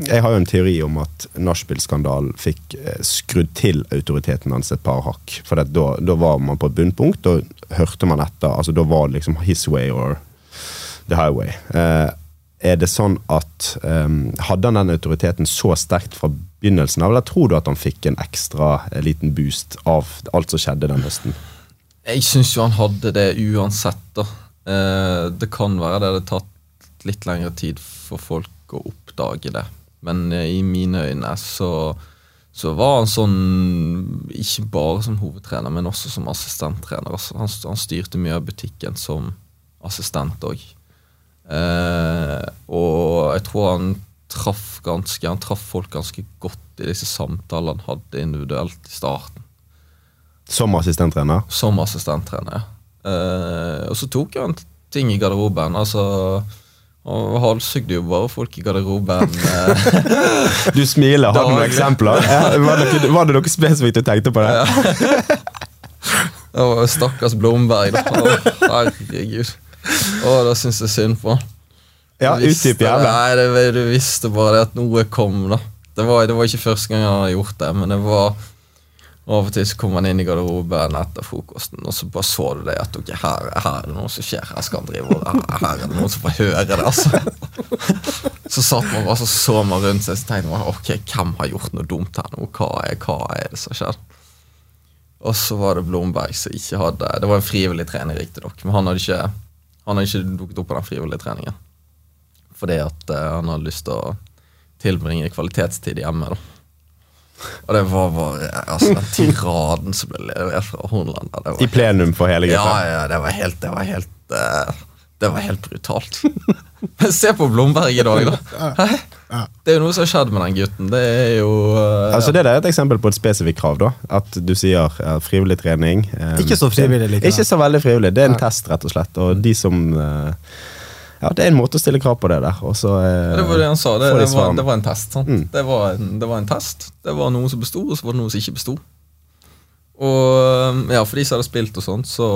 Jeg har jo en teori om at nachspiel-skandalen fikk eh, skrudd til autoriteten hans et par hakk. For da, da var man på et bunnpunkt, da hørte man etter. altså Da var det liksom his way or the highway. Eh, er det sånn at eh, Hadde han den autoriteten så sterkt fra begynnelsen av, eller tror du at han fikk en ekstra eh, liten boost av alt som skjedde den høsten? Jeg syns jo han hadde det uansett, da. Eh, det kan være det hadde tatt litt lengre tid for folk å oppdage det. Men eh, i mine øyne så, så var han sånn Ikke bare som hovedtrener, men også som assistenttrener. Han, han styrte mye av butikken som assistent òg. Eh, og jeg tror han traff ganske Han traff folk ganske godt i disse samtalene han hadde individuelt i starten Som assistenttrener? som assistenttrener. ja. Eh, og så tok han ting i garderoben. altså og halshugde jo bare folk i garderoben. eh, Du smiler. Har du noen eksempler? Var, det, var det noe spesifikt du tenkte på det? og stakkars Blomberg, da. Herregud. Å, da syns jeg synd på han. Ja, utdyp gjerne. Du visste bare det at noe kom, da. Det var, det var ikke første gang han hadde gjort det, men det var av og til så kom han inn i garderoben etter frokosten, og så bare så du det at okay, her, her er det noe som skjer. Her skal han drive og her, her er det noen som får høre det. altså. Så satt man bare så så man rundt seg så tenkte man ok, hvem har gjort noe dumt her nå? Hva er, hva er det som har skjedd? Og så var det Blomberg som ikke hadde Det var en frivillig trening, riktignok, men han hadde ikke Han hadde ikke dukket opp på den frivillige treningen. Fordi at uh, han hadde lyst til å tilbringe kvalitetstid hjemme. da Og det var bare altså, den tiraden som ble levert fra Hornland. I plenum for hele ja, gruppa. ja, det var helt Det var helt, uh, det var helt brutalt. Men se på Blomberg i dag, da. Hæ? Det er jo noe som har skjedd med den gutten. Det er jo uh, Altså Det er et eksempel på et spesifikt krav. da At du sier uh, frivillig trening. Um, Ikke så frivillig likevel. Ikke så veldig frivillig. Det er en test, rett og slett. Og de som eh, Ja, det er en måte å stille krav på det der. Og så eh, Det var det han sa. Det, det, var, det var en test. Mm. Det, var en, det var en test. Det var noe som besto, og så var det noe som ikke besto. Og ja, For de som hadde spilt, og sånt, så,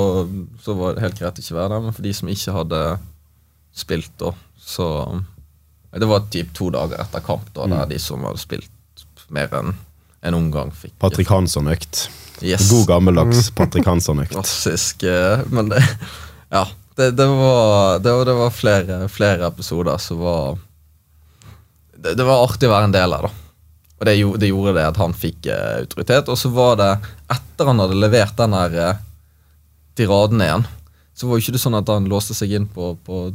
så var det helt greit å ikke være der. Men for de som ikke hadde spilt, da, så Det var typ to dager etter kamp, da, Mm. der de som hadde spilt mer enn en omgang, fikk Patrick Hansson-økt. Yes. God gammeldags Patrick Hansson-økt. Klassisk. eh, Men det Ja. Det, det, var, det, det var flere, flere episoder som var det, var artig å være en del av, da. Og det, gjorde det at han fikk uh, autoritet. Og så var det, etter han hadde levert den der uh, tiraden igjen, så var jo ikke det sånn at han låste seg inn på, på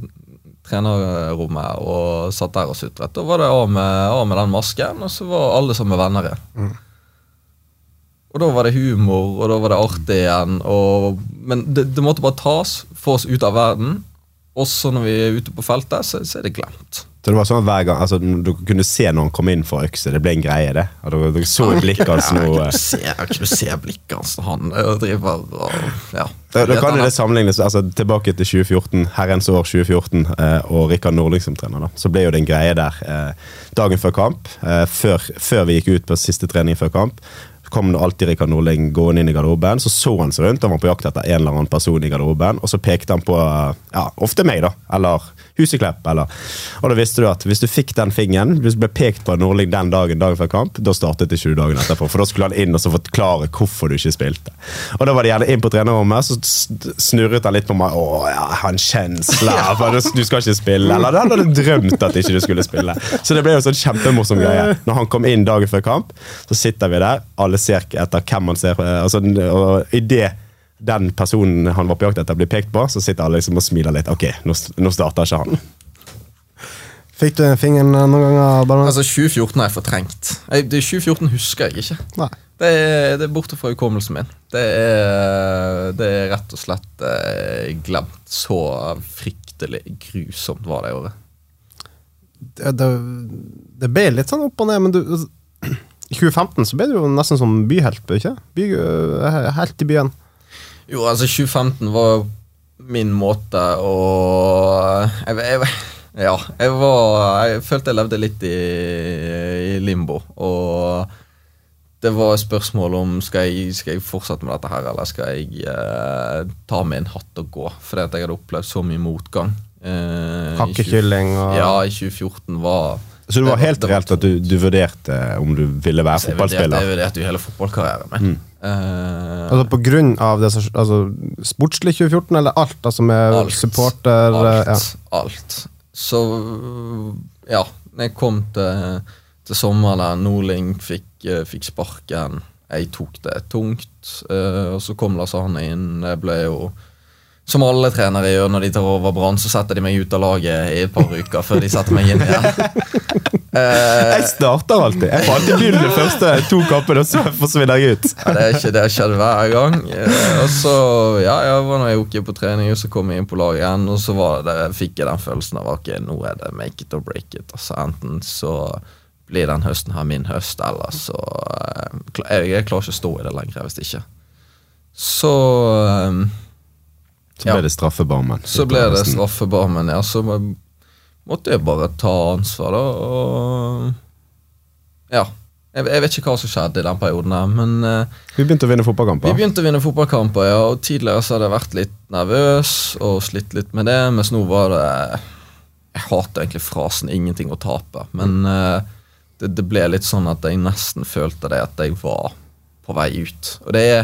trenerrommet og satt der og sutret. Da var det av med, av med den masken, og så var alle sammen venner igjen. Og da var det humor, og da var det artig igjen. Og, men det, det måtte bare tas, få oss ut av verden. Også når vi er ute på feltet, så, så er det glemt. Så det var sånn at hver gang altså, Du kunne se når han kom inn for økse. Det ble en greie, det. Og Dere, dere så i blikket hans nå Jeg kunne se, blikket hans når han eh, driver og ja. Da, da kan det sammenlignes altså, tilbake til 2014, herrens år 2014, eh, og Rikard Nordling som trener. da. Så ble jo det en greie der eh, dagen før kamp, eh, før, før vi gikk ut på siste trening før kamp. Kom det alltid Rikard Norling gående inn i garderoben. Så så han seg rundt, han var på jakt etter en eller annen person i garderoben. Og så pekte han på ja, ofte meg, da. Eller Huseklepp. Eller. Og da visste du at hvis du fikk den fingeren, hvis du ble pekt på av Norling den dagen dagen før kamp, da startet ikke du dagen etterpå. For da skulle han inn og så forklare hvorfor du ikke spilte. Og da var det gjerne inn på trenerrommet, så snurret han litt på meg. 'Å ja, han kjensler, du skal ikke spille.' Eller han hadde drømt at ikke du skulle spille. Så det ble jo sånn kjempemorsom greie. Når han kom inn dagen før kamp, så sitter vi der, alle ser etter hvem han ser eh, altså, Og i det den personen han var på jakt etter, blir pekt på, så sitter alle liksom og smiler litt. Ok, nå, nå starter ikke han. Fikk du fingeren noen ganger? Bare? Altså 2014 har jeg fortrengt. Jeg, det 2014 husker jeg ikke. Nei. Det er, det er borte fra hukommelsen min. Det er, det er rett og slett eh, glemt. Så fryktelig grusomt var det året. det, det, det ble litt sånn opp og ned, men du altså, I 2015 så ble du jo nesten som byhelt, ikke? By, eh, helt i byen. Jo, altså 2015 var min måte å jeg, jeg, Ja, jeg var Jeg følte jeg levde litt i, i limbo. Og det var spørsmål om skal jeg, skal jeg fortsette med dette her, eller skal jeg eh, ta med en hatt og gå? Fordi at jeg hadde opplevd så mye motgang. Eh, Hakkekylling og Ja, i 2014 var Så det var helt reelt at du, du vurderte om du ville være Så jeg vurderte, fotballspiller? jeg vurderte jo hele fotballkarrieren min. Eh, Altså På grunn av det som altså, sportslig 2014, eller alt altså med Alt. supporter eh, alt, ja. alt. Så ja, jeg kom til, til sommeren der Norling fikk, eh, fikk sparken, jeg tok det tungt, Uh, og så kom Lars Arne inn. Jeg ble jo som alle trenere gjør når de tar over Brann, så setter de meg ut av laget i et par uker før de setter meg inn igjen. uh, Jeg starter alltid. Jeg får alltid begynne de første to kampene, og så forsvinner jeg ut. Ja, det, er ikke, det har skjedd hver gang. Uh, Og så, ja, jeg var når jeg gikk på trening, og så kom jeg inn på laget igjen, og så var det, fikk jeg den følelsen av ok, nå er det make it or break it. Altså Enten så blir den høsten her min høst, eller så uh, jeg, jeg klarer ikke å stå i det lenger hvis ikke. Så eh, Så ble Ja. det straffebarmen. så ble det straffebarmen, ja. Så måtte jeg bare ta ansvar, da. Og ja. Jeg, jeg vet ikke hva som skjedde i den perioden, her, men uh, Vi begynte å vinne vi begynte å vinne fotballkamper, ja, og tidligere så hadde jeg vært litt nervøs og slitt litt med det, mens nå var det Jeg hater egentlig frasen 'ingenting å tape', men uh, det, det ble litt sånn at jeg nesten følte det at jeg var på vei ut. Og det er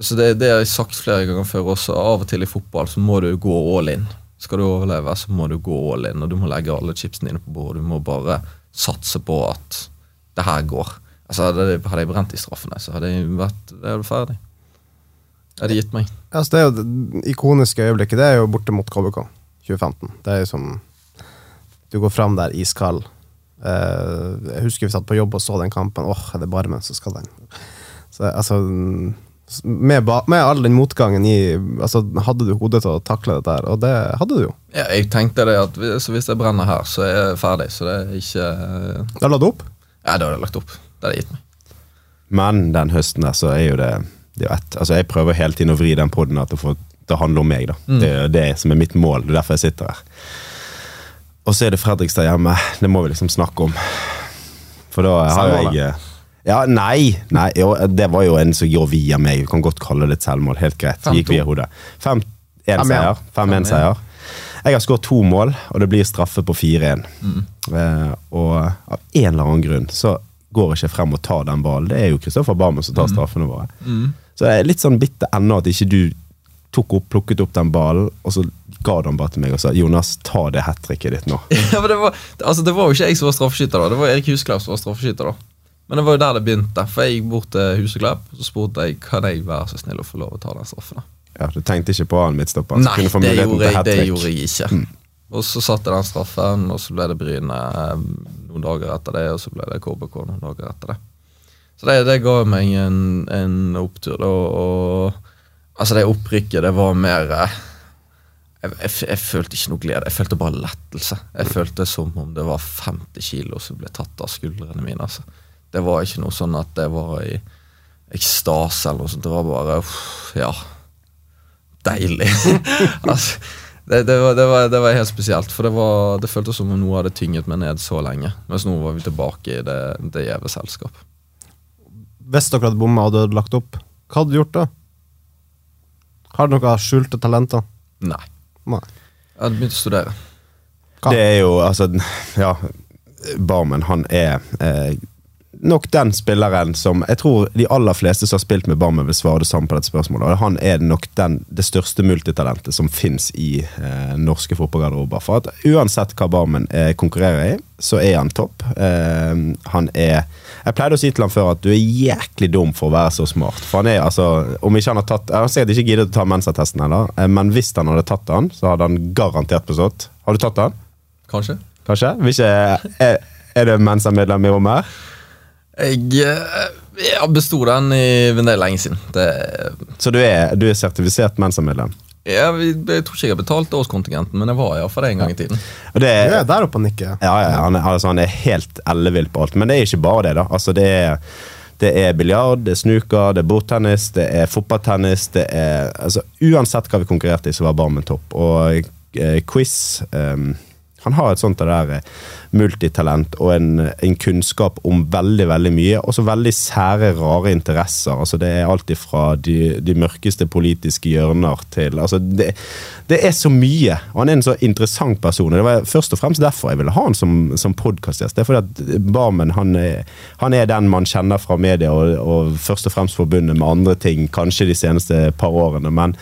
så det, det har jeg sagt flere ganger før også. Av og til i fotball så må du gå all in. Skal du overleve, så må du gå all in, og du må legge alle chipsene dine på bordet. Du må bare satse på at det her går. Altså Hadde jeg, brent de straffene, så hadde jeg vært det hadde ferdig. Det hadde gitt meg. Altså, det jo det ikoniske øyeblikket. Det er jo borte mot KBK 2015. Det er jo som Du går fram der iskald. Uh, jeg husker vi satt på jobb og så den kampen. Åh, er det Barmen som skal den? Så, altså, med, ba, med all den motgangen i altså, Hadde du hodet til å takle dette her? Og det hadde du jo. Ja, jeg tenkte det at hvis, så hvis jeg brenner her, så er jeg ferdig. Så det er ikke Da la du opp. Ja, da hadde jeg lagt opp. Det hadde jeg gitt meg. Men den høsten der, så er jo det, det er jo ett. Altså, jeg prøver hele tiden å vri den poden at det, får, det handler om meg. da. Mm. Det er jo det som er mitt mål. Det er derfor jeg sitter her. Og så er det Fredrikstad hjemme. Det må vi liksom snakke om. For da har jo jeg Ja, nei! nei jo, det var jo en som går via meg. Vi kan godt kalle det et selvmål. Helt greit. Fem-to. Gikk via hodet. 5-1-seier. 5-1 seier. Jeg har skåret to mål, og det blir straffe på 4-1. Eh, og av en eller annen grunn så går jeg ikke frem og tar den ballen. Det er jo Kristoffer Barmen som tar straffene våre. Så det er litt sånn bitter ennå at ikke du tok opp, plukket opp den ballen, og så ga den bare til meg og sa Jonas, ta det hat tricket ditt nå. Ja, men det, var, altså, det var jo ikke jeg som var straffeskytter, da. Det var Erik Husklepp som var straffeskytter. da Men det var jo der det begynte. For jeg gikk bort til Huseklepp og så spurte jeg kan jeg være så snill å få lov å ta den straffen. Ja, Du tenkte ikke på han midtstopper? Nei, det gjorde, jeg, det gjorde jeg ikke. Og så satte jeg den straffen, og så ble det Bryne eh, noen dager etter det, og så ble det KBK noen dager etter det. Så det, det ga meg en, en opptur. da, Og, altså, det opprykket, det var mer eh, jeg, jeg, jeg følte ikke noe glede, jeg følte bare lettelse. Jeg følte som om det var 50 kilo som ble tatt av skuldrene mine. altså. Det var ikke noe sånn at det var i ekstase eller noe sånt. Det var bare uff, ja, deilig. altså, det, det, var, det, var, det var helt spesielt, for det, var, det føltes som om noe hadde tynget meg ned så lenge. Mens nå var vi tilbake i det, det gjeve selskap. Hvis dere hadde bomma og du hadde lagt opp, hva hadde du gjort da? Har du noen skjulte talenter? Nei. Nei. Jeg hadde begynt å studere. Hva? Det er jo, altså Ja, Barmen, han er eh, nok den spilleren som Jeg tror de aller fleste som har spilt med Barmen, vil svare det samme på dette spørsmålet. Og han er nok den, det største multitalentet som fins i eh, norske fotballgarderober. For at uansett hva Barmen eh, konkurrerer i, så er han topp. Eh, han er Jeg pleide å si til han før at du er jæklig dum for å være så smart. For han er altså Om ikke han har tatt Jeg har sikkert ikke giddet å ta mensattesten heller, eh, men hvis han hadde tatt den, så hadde han garantert bestått. Har du tatt den? Kanskje? Kanskje? hvis ikke, er, er det Mensa-medlem i rommet her? Jeg, eh, jeg besto den i det er lenge siden. Det, Så du er, du er sertifisert Mensa-medlem? jeg, jeg tror ikke jeg har betalt årskontingenten, men jeg var iallfall det en gang i tiden. Og det Du er, er der oppe og nikker. ja, ja, han, er, altså, han er helt ellevill på alt. Men det er ikke bare det. da. Altså, det er, det er biljard, det er snooker, det er bordtennis, det er fotballtennis. det er, altså, Uansett hva vi konkurrerte i, så var Barmen topp. Og eh, quiz ehm, Han har et sånt der eh, multitalent og en, en kunnskap om veldig veldig mye. Og så veldig sære, rare interesser. altså Det er alt fra de, de mørkeste politiske hjørner til altså det, det er så mye. Og han er en så interessant person. og Det var først og fremst derfor jeg ville ha han som, som podkastgjest. Det er fordi at Barmen han er, han er den man kjenner fra media, og, og først og fremst forbundet med andre ting, kanskje de seneste par årene. men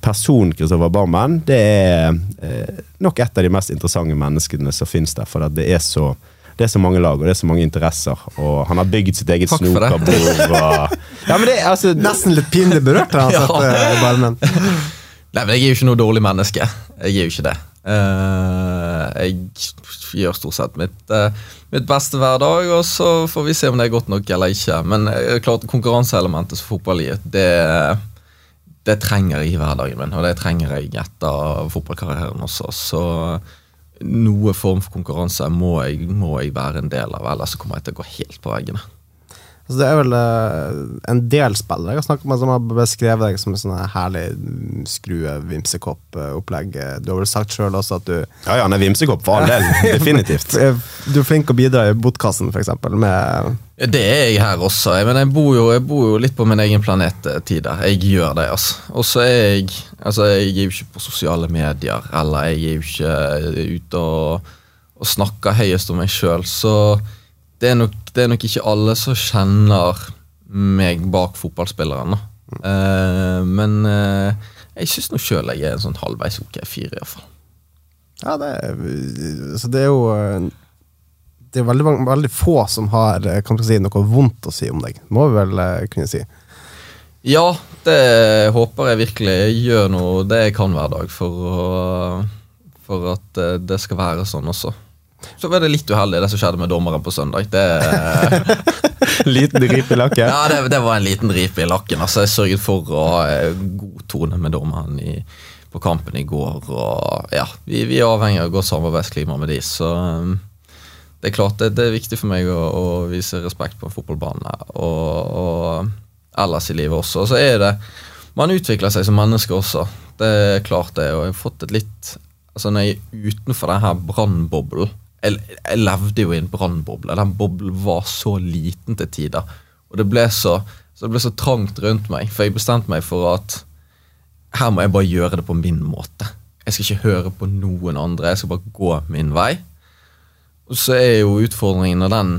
Person Kristoffer Barmen det er eh, nok et av de mest interessante menneskene som finnes der. For det er så det er så mange lag og det er så mange interesser, og han har bygd sitt eget snokerbord. Ja, men det, altså, Nesten litt pinlig berørt har jeg Ja. sett Barmen. Nei, men Jeg er jo ikke noe dårlig menneske. Jeg er jo ikke det. Uh, jeg gjør stort sett mitt, uh, mitt beste hver dag, og så får vi se om det er godt nok eller ikke. Men uh, klart konkurranseelementet som fotball gir, det, det trenger jeg i hverdagen min. Og det trenger jeg etter fotballkarrieren også. Så noe form for konkurranse må jeg, må jeg være en del av, ellers kommer jeg til å gå helt på veggene. Altså, det er vel eh, en del spillere jeg har snakket med som har beskrevet deg som en sånn herlig mm, skrue, vimsekopp-opplegg. Du har vel sagt sjøl også at du ja, ja, han er vimsekopp for all del. Definitivt. Du er flink å bidra i botkassen, f.eks. med Det er jeg her også. Jeg, men jeg bor, jo, jeg bor jo litt på min egen planet tida. tider. Jeg gjør det, altså. Og så er jeg altså Jeg er jo ikke på sosiale medier, eller jeg er jo ikke ute og, og snakker høyest om meg sjøl. Så det er, nok, det er nok ikke alle som kjenner meg bak fotballspilleren. da. Eh, men eh, jeg syns nå sjøl jeg er en sånn halvveis ok fyr, iallfall. Ja, det er, så det er jo eh, Det er veldig, veldig få som har si, noe vondt å si om deg, må vi vel kunne si. Ja, det håper jeg virkelig. Jeg gjør noe det jeg kan hver dag for, å, for at det skal være sånn også. Så var det litt uheldig, det som skjedde med dommeren på søndag. Det, Liten rip i lakken. ja, det, det var en liten dripe i lakken. Altså, jeg sørget for å ha eh, god tone med dommeren i, på kampen i går. Og, ja, vi, vi er avhengig av godt samarbeidsklima med de, så um, det er klart det, det er viktig for meg å, å vise respekt på en fotballbane og, og ellers i livet også. Og så er det Man utvikler seg som menneske også. Det er klart det. Og jeg har fått et litt Altså Når jeg er utenfor denne brannboblen jeg, jeg levde jo i en brannboble. Den boblen var så liten til tider. Og det ble så, så det ble så trangt rundt meg, for jeg bestemte meg for at her må jeg bare gjøre det på min måte. Jeg skal ikke høre på noen andre, jeg skal bare gå min vei. Og så er jo utfordringen når den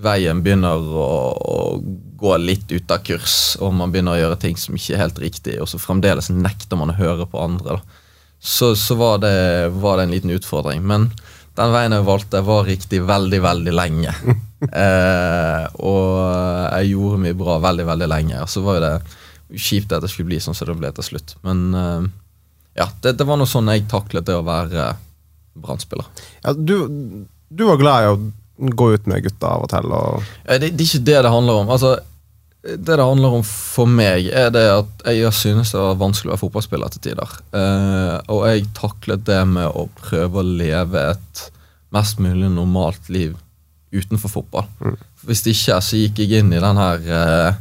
veien begynner å, å gå litt ut av kurs, og man begynner å gjøre ting som ikke er helt riktig, og så fremdeles nekter man å høre på andre, da. Så, så var, det, var det en liten utfordring. Men den veien jeg valgte, var riktig veldig, veldig lenge. eh, og jeg gjorde mye bra veldig, veldig lenge. Og så var jo det kjipt at det skulle bli sånn som det ble til slutt. Men eh, ja, det, det var noe sånn jeg taklet det å være brannspiller. Ja, du, du var glad i å gå ut med gutta av og til. Og, Eh, Det, det er ikke det det handler om. Altså, det det handler om for meg, er det at jeg synes det var vanskelig å være fotballspiller til tider. Eh, og jeg taklet det med å prøve å leve et mest mulig normalt liv utenfor fotball. Mm. Hvis ikke så gikk jeg inn i den her eh,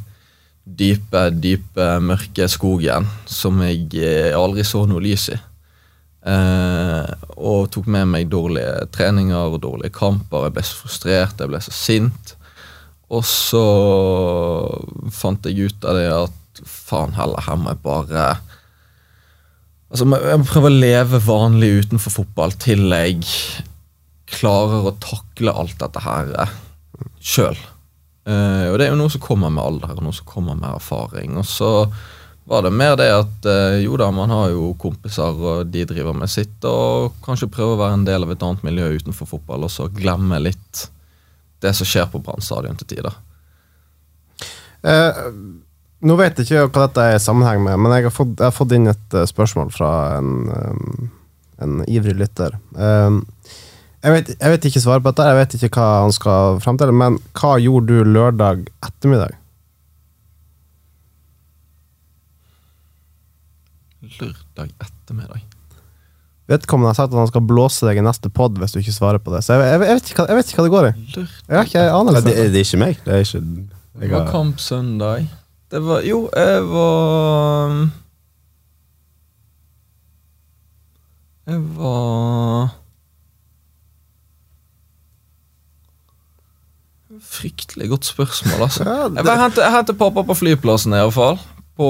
dype, dype, mørke skogen som jeg eh, aldri så noe lys i. Eh, og tok med meg dårlige treninger og dårlige kamper. Jeg ble så frustrert, jeg ble så sint. Og så fant jeg ut av det at faen heller, her må jeg bare Altså, Jeg må prøve å leve vanlig utenfor fotball til jeg klarer å takle alt dette her sjøl. og det er jo noe som kommer med alder og noe som kommer med erfaring. Og så var det mer det at uh, jo da, man har jo kompiser, og de driver med sitt, og kanskje prøve å være en del av et annet miljø utenfor fotball, og så glemme litt det som skjer på Brann stadion til tider. Eh, nå vet jeg ikke hva dette er i sammenheng med, men jeg har fått, jeg har fått inn et uh, spørsmål fra en, um, en ivrig lytter. Um, jeg, vet, jeg vet ikke svaret på dette, jeg vet ikke hva han skal fram til, men hva gjorde du lørdag ettermiddag? Lørdag ettermiddag? Vedkommende har sagt at han skal blåse deg i neste pod hvis du ikke svarer på det. Så jeg, jeg, jeg, vet, ikke jeg vet ikke hva det går i. Jeg har ikke anelse. Det, det er ikke meg. Det er ikke Det var kamp søndag. Det var Jo, jeg var Jeg var Fryktelig godt spørsmål, altså. Ja, det- Jeg var hente, pappa på flyplassen, i hvert fall. På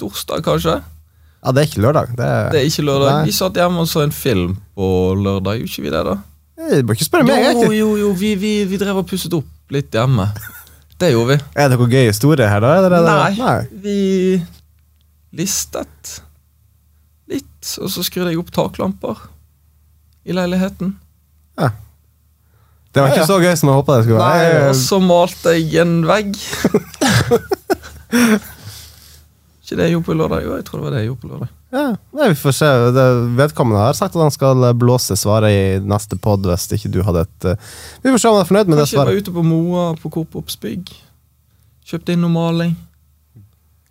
torsdag, kanskje. Ja, det er ikke lørdag. Det er, Det er ikke lørdag. Nei. Vi satt hjemme og så en film på lørdag. Gjorde ikke vi det, da? Du må ikke spørre meg. Jo, ikke. jo, jo, vi, vi, vi drev og pusset opp litt hjemme. Det gjorde vi. er det noen gøy historie her, da? Eller det, Nei, vi listet litt, og så skrudde jeg opp taklamper i leiligheten. Ja. Det var ikke Ja, ja. så gøy som jeg håpa det skulle være. Nei, og så malte jeg en vegg. ikke det jeg gjorde på lørdag? Jo, jeg tror det var det jeg gjorde på lørdag. Ja, nei, vi får se. Det, vedkommende har sagt at han skal blåse svaret i neste pod hvis ikke du hadde et uh, Vi får se om han er fornøyd med det Kanskje jeg var ute på Moa på Coop Ops bygg. Kjøpte inn noe maling.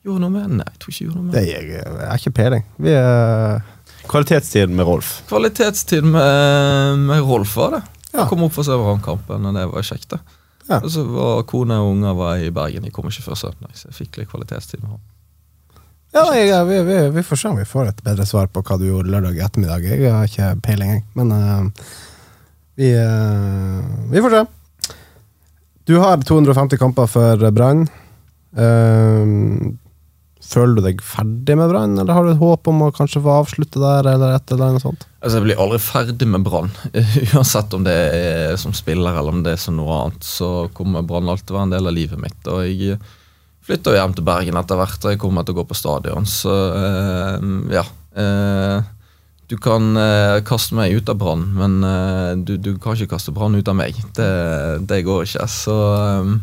Gjorde noe med Nei, jeg tror ikke jeg gjorde noe med Det er, jeg har ikke peiling. Vi er Kvalitetstid med Rolf. Kvalitetstid med, med Rolf var det. Ja. Jeg kom opp for å se Vrangkampen, og det var kjekt. det. Ja. Og så var kone og unger var i Bergen. De kom ikke før søndag, så jeg fikk litt kvalitetstid med ham. Ja, jeg, vi, vi, vi får se om vi får et bedre svar på hva du gjorde lørdag ettermiddag. Jeg har ikke peiling, jeg. Men uh, vi, uh, vi får se. Du har 250 kamper for Brann. Uh, føler du deg ferdig med Brann, eller har du et håp om å kanskje få avslutte der, eller et eller annet sånt? Altså, Jeg blir aldri ferdig med Brann. Uansett om det er som spiller eller om det er som noe annet, så kommer Brann alltid være en del av livet mitt. Og jeg flytter hjem til Bergen etter hvert, jeg kommer til å gå på stadion. Så uh, ja. Uh, du kan uh, kaste meg ut av Brann, men du, du kan ikke kaste Brann ut av meg. Det, det går ikke. Så um,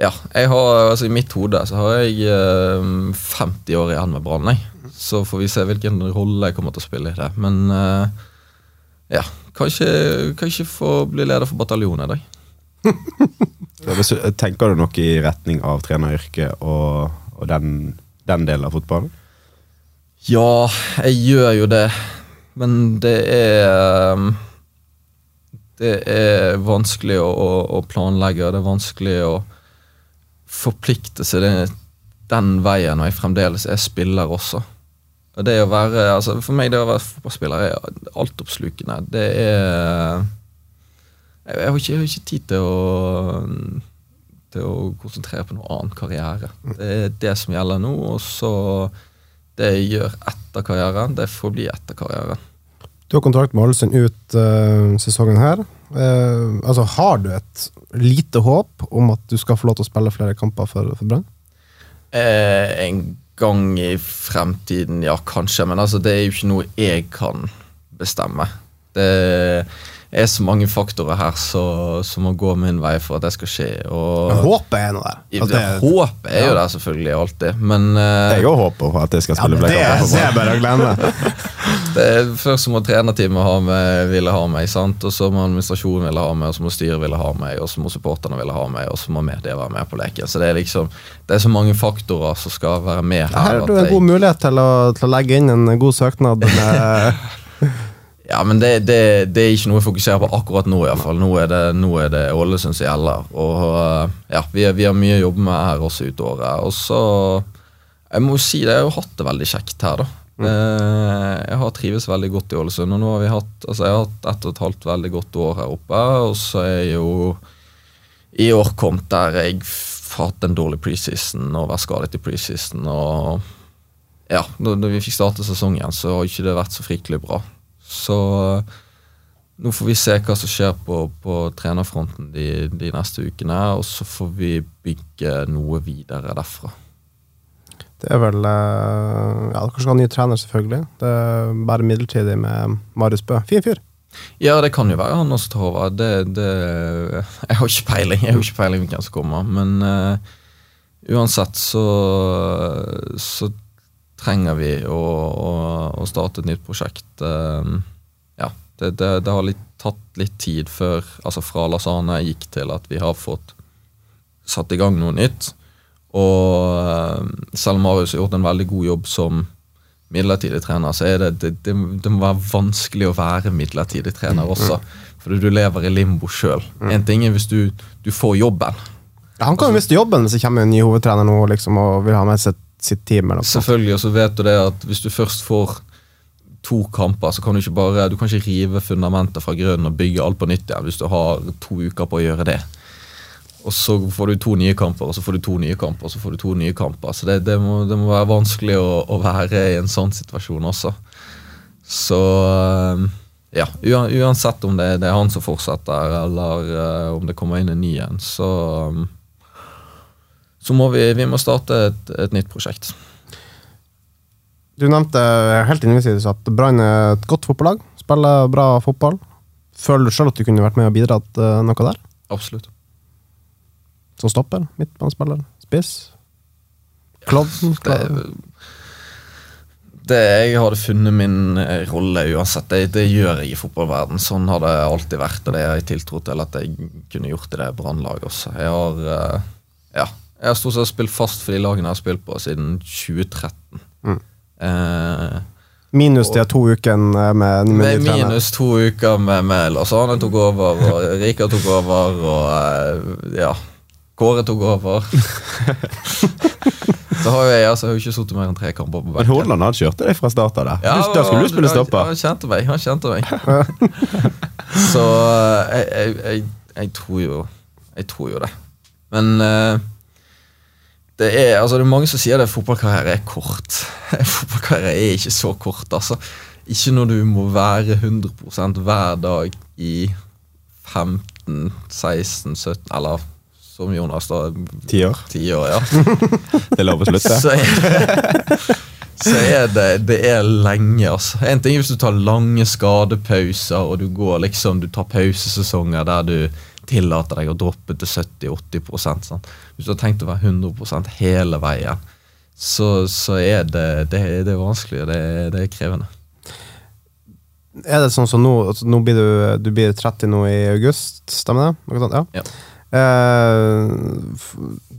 ja. Har, altså I mitt hode så har jeg eh, 50 år igjen med Brann. Så får vi se hvilken rolle jeg kommer til å spille i det. Men ja, kanskje, kanskje få bli leder for bataljonen i dag. Tenker du noe i retning av treneryrket og, og den, den delen av fotballen? Ja, jeg gjør jo det, men det er um, Det er vanskelig å, å, å planlegge, det er vanskelig å forplikte seg den, den veien når jeg fremdeles er spiller også. Og det å være, altså For meg det å være fotballspiller er altoppslukende. Det er Jeg jeg har ikke, jeg har ikke tid til å til å konsentrere på noe annen karriere. Det er det som gjelder nå. Og så det jeg gjør etter karrieren, det får bli etter karrieren. Du har kontrakt med Ålesund ut uh, sesongen her. Uh, altså, har du et lite håp om at du skal få lov til å spille flere kamper for, for Brann? Uh, en gang i fremtiden, ja, kanskje. Men altså, det er jo ikke noe jeg kan bestemme. Det er så mange faktorer her som må gå min vei for at det skal skje. Og Men håpet er nå der. Altså, Håpet er jo der selvfølgelig alltid, men uh, Jeg òg håper på at jeg skal spille ja, kamper. det er bare å glemme. det er først må trenerteamet ha med, ville ha meg, sant? og så må administrasjonen ville ha meg, og så må styret ville ha meg, og så må supporterne ville ha meg, og så må media være med på leken. Så det er liksom Det er så mange faktorer som skal være med her. Her har du en god mulighet til å, til å legge inn en god søknad. Med, Ja, men det, det, det er ikke noe jeg fokuserer på akkurat nå. i hvert fall. Nå er det, nå er det Ålesund som gjelder. Og øh, ja, vi, vi har mye å jobbe med her også ut året. Og så Jeg må jo si det, jeg har jo hatt det veldig kjekt her, da. Mm. jeg har trives veldig godt i Ålesund. og nå har vi hatt, altså Jeg har hatt ett og et halvt veldig godt år her oppe. Og så er jeg jo i år kommet der jeg har hatt en dårlig preseason og vært skadet i preseason. Og ja, når vi fikk starte sesongen, så har ikke det vært så fryktelig bra. Så eh, nå får vi se hva som skjer på, på trenerfronten de, de neste ukene, og så får vi bygge noe videre derfra. Det er vel eh, Ja, dere skal ha ny trener, selvfølgelig. Det er bare midlertidig med Marius Bø. Fin fyr. Ja, det kan jo være han også tar over. Det, det, jeg har ikke peiling Jeg har ikke peiling hvem som kommer, men uh, uansett så, så trenger vi å, å, å, starte et nytt prosjekt. Uh, ja, det, det, det har litt, tatt litt tid før, altså fra Lasane gikk til at vi har fått satt i gang noe nytt. Og uh, selv om Marius har gjort en veldig god jobb som midlertidig trener, så er det, det, det, det må være vanskelig å være midlertidig trener også. Fordi du lever i limbo sjøl. En ting er hvis du, du får jobben. Ja, han kan jo miste jobben hvis det kommer en ny hovedtrener nå liksom, og vil ha med sitt, sitt team. Eller noe. Selvfølgelig, og så vet du det at hvis du først får to kamper, så kan du ikke bare Du kan ikke rive fundamentet fra grunnen og bygge alt på nytt igjen hvis du har to uker på å gjøre det. Og så får du to nye kamper, og så får du to nye kamper, og så får du to nye kamper. Så det, det, må, det må være vanskelig å, å være i en sånn situasjon også. Så eh, ja, uansett om det, det er han som fortsetter, eller uh, om det kommer inn en ny en, så um, så må vi, vi må starte et, et nytt prosjekt. Du nevnte helt innledningsvis at Brann er et godt fotballag. Spiller bra fotball. Føler du sjøl at du kunne vært med og bidratt eh, noe der? Absolutt. Som stopper? Midtbanespiller? Spiss? Klovn? Det, det Jeg hadde funnet min eh, rolle uansett. Det, det gjør jeg i fotballverden. Sånn har det alltid vært, og det har jeg tiltro til at jeg kunne gjort i det brannlaget også. Jeg har eh, ja, jeg har stort sett spilt fast for de lagene jeg har spilt på siden 2013. Mm. Eh, Minus de to ukene med, med, med ny trener. minus to uker med, med Lasane tok over, og Rika tok over, og eh, ja Kåre tok over. Så har jeg altså, jeg har jo ikke sittet mer enn tre kamper på Men benken. Hordaland han kjørte deg fra start av. Ja, da skulle du spille han- stopper. Han kjente meg. Han kjente meg. Så eh, jeg, jeg, jeg, jeg tror jo Jeg tror jo det. Men eh, det er altså det er mange som sier at fotballkarriere er kort. fotballkarriere er ikke så kort, altså. Ikke når du må være 100% hver dag i 15, 16, 17 Eller som Jonas, da. Ti år. Ti år, ja. Det er lov å slutte. Så er, så er det, det er lenge, altså. En ting er hvis du tar lange skadepauser, og du går liksom, du tar pausesesonger der du tillater deg å droppe til 70-80 sånn. Hvis du har tenkt å være 100% hele veien, så, så er det, det, det er vanskelig, og det, det er krevende. Er det sånn som nå altså, Nå blir du, du blir 30 nå i august, stemmer det? Ja. Ja. Eh, f-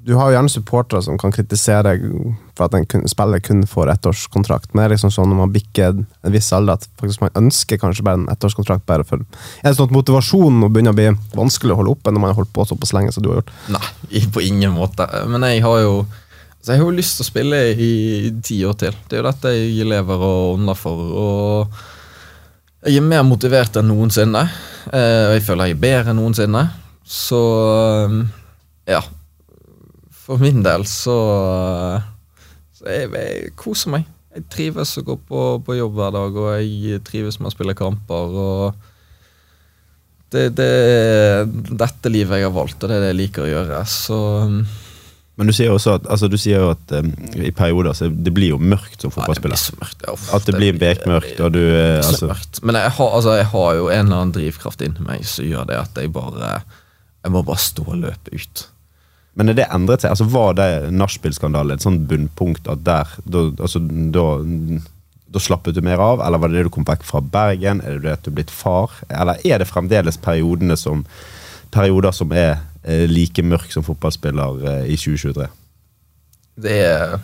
du har jo gjerne supportere som kan kritisere for at en spiller kun får ettårskontrakt, men det er liksom sånn når man bikker en viss alder at faktisk man ønsker kanskje bare en ettårskontrakt bare for Er det sånn at motivasjonen begynner å bli vanskelig å holde oppe når man har holdt på såpass lenge som du har gjort? Nei, på ingen måte. Men jeg har jo så jeg har jo lyst til å spille i ti år til. Det er jo dette jeg lever og ånder for. Og jeg er mer motivert enn noensinne. eh, Og jeg føler jeg er bedre enn noensinne. Så eh, ja. For min del så, så jeg, jeg koser meg. Jeg trives å gå på, på jobb hver dag, og jeg trives med å spille kamper. og det, det er dette livet jeg har valgt, og det er det jeg liker å gjøre. Så um, Men du sier jo at, altså, jo at um, i perioder så det blir jo mørkt som fotballspiller. nei, det blir så mørkt. Ja, At det blir bekmørkt, og du eh, så altså, mørkt. Men jeg har, altså, jeg har jo en eller annen drivkraft inni meg som gjør det at jeg bare Jeg må bare stå og løpe ut. Men er det endret seg? Altså Var det nachspiel-skandalen et sånt bunnpunkt at der da, altså, da, da slappet du mer av, eller var det det du kom vekk fra Bergen? Er det det at du er blitt far? Eller er det fremdeles periodene som perioder som er eh, like mørk som fotballspiller eh, i 2023? Det er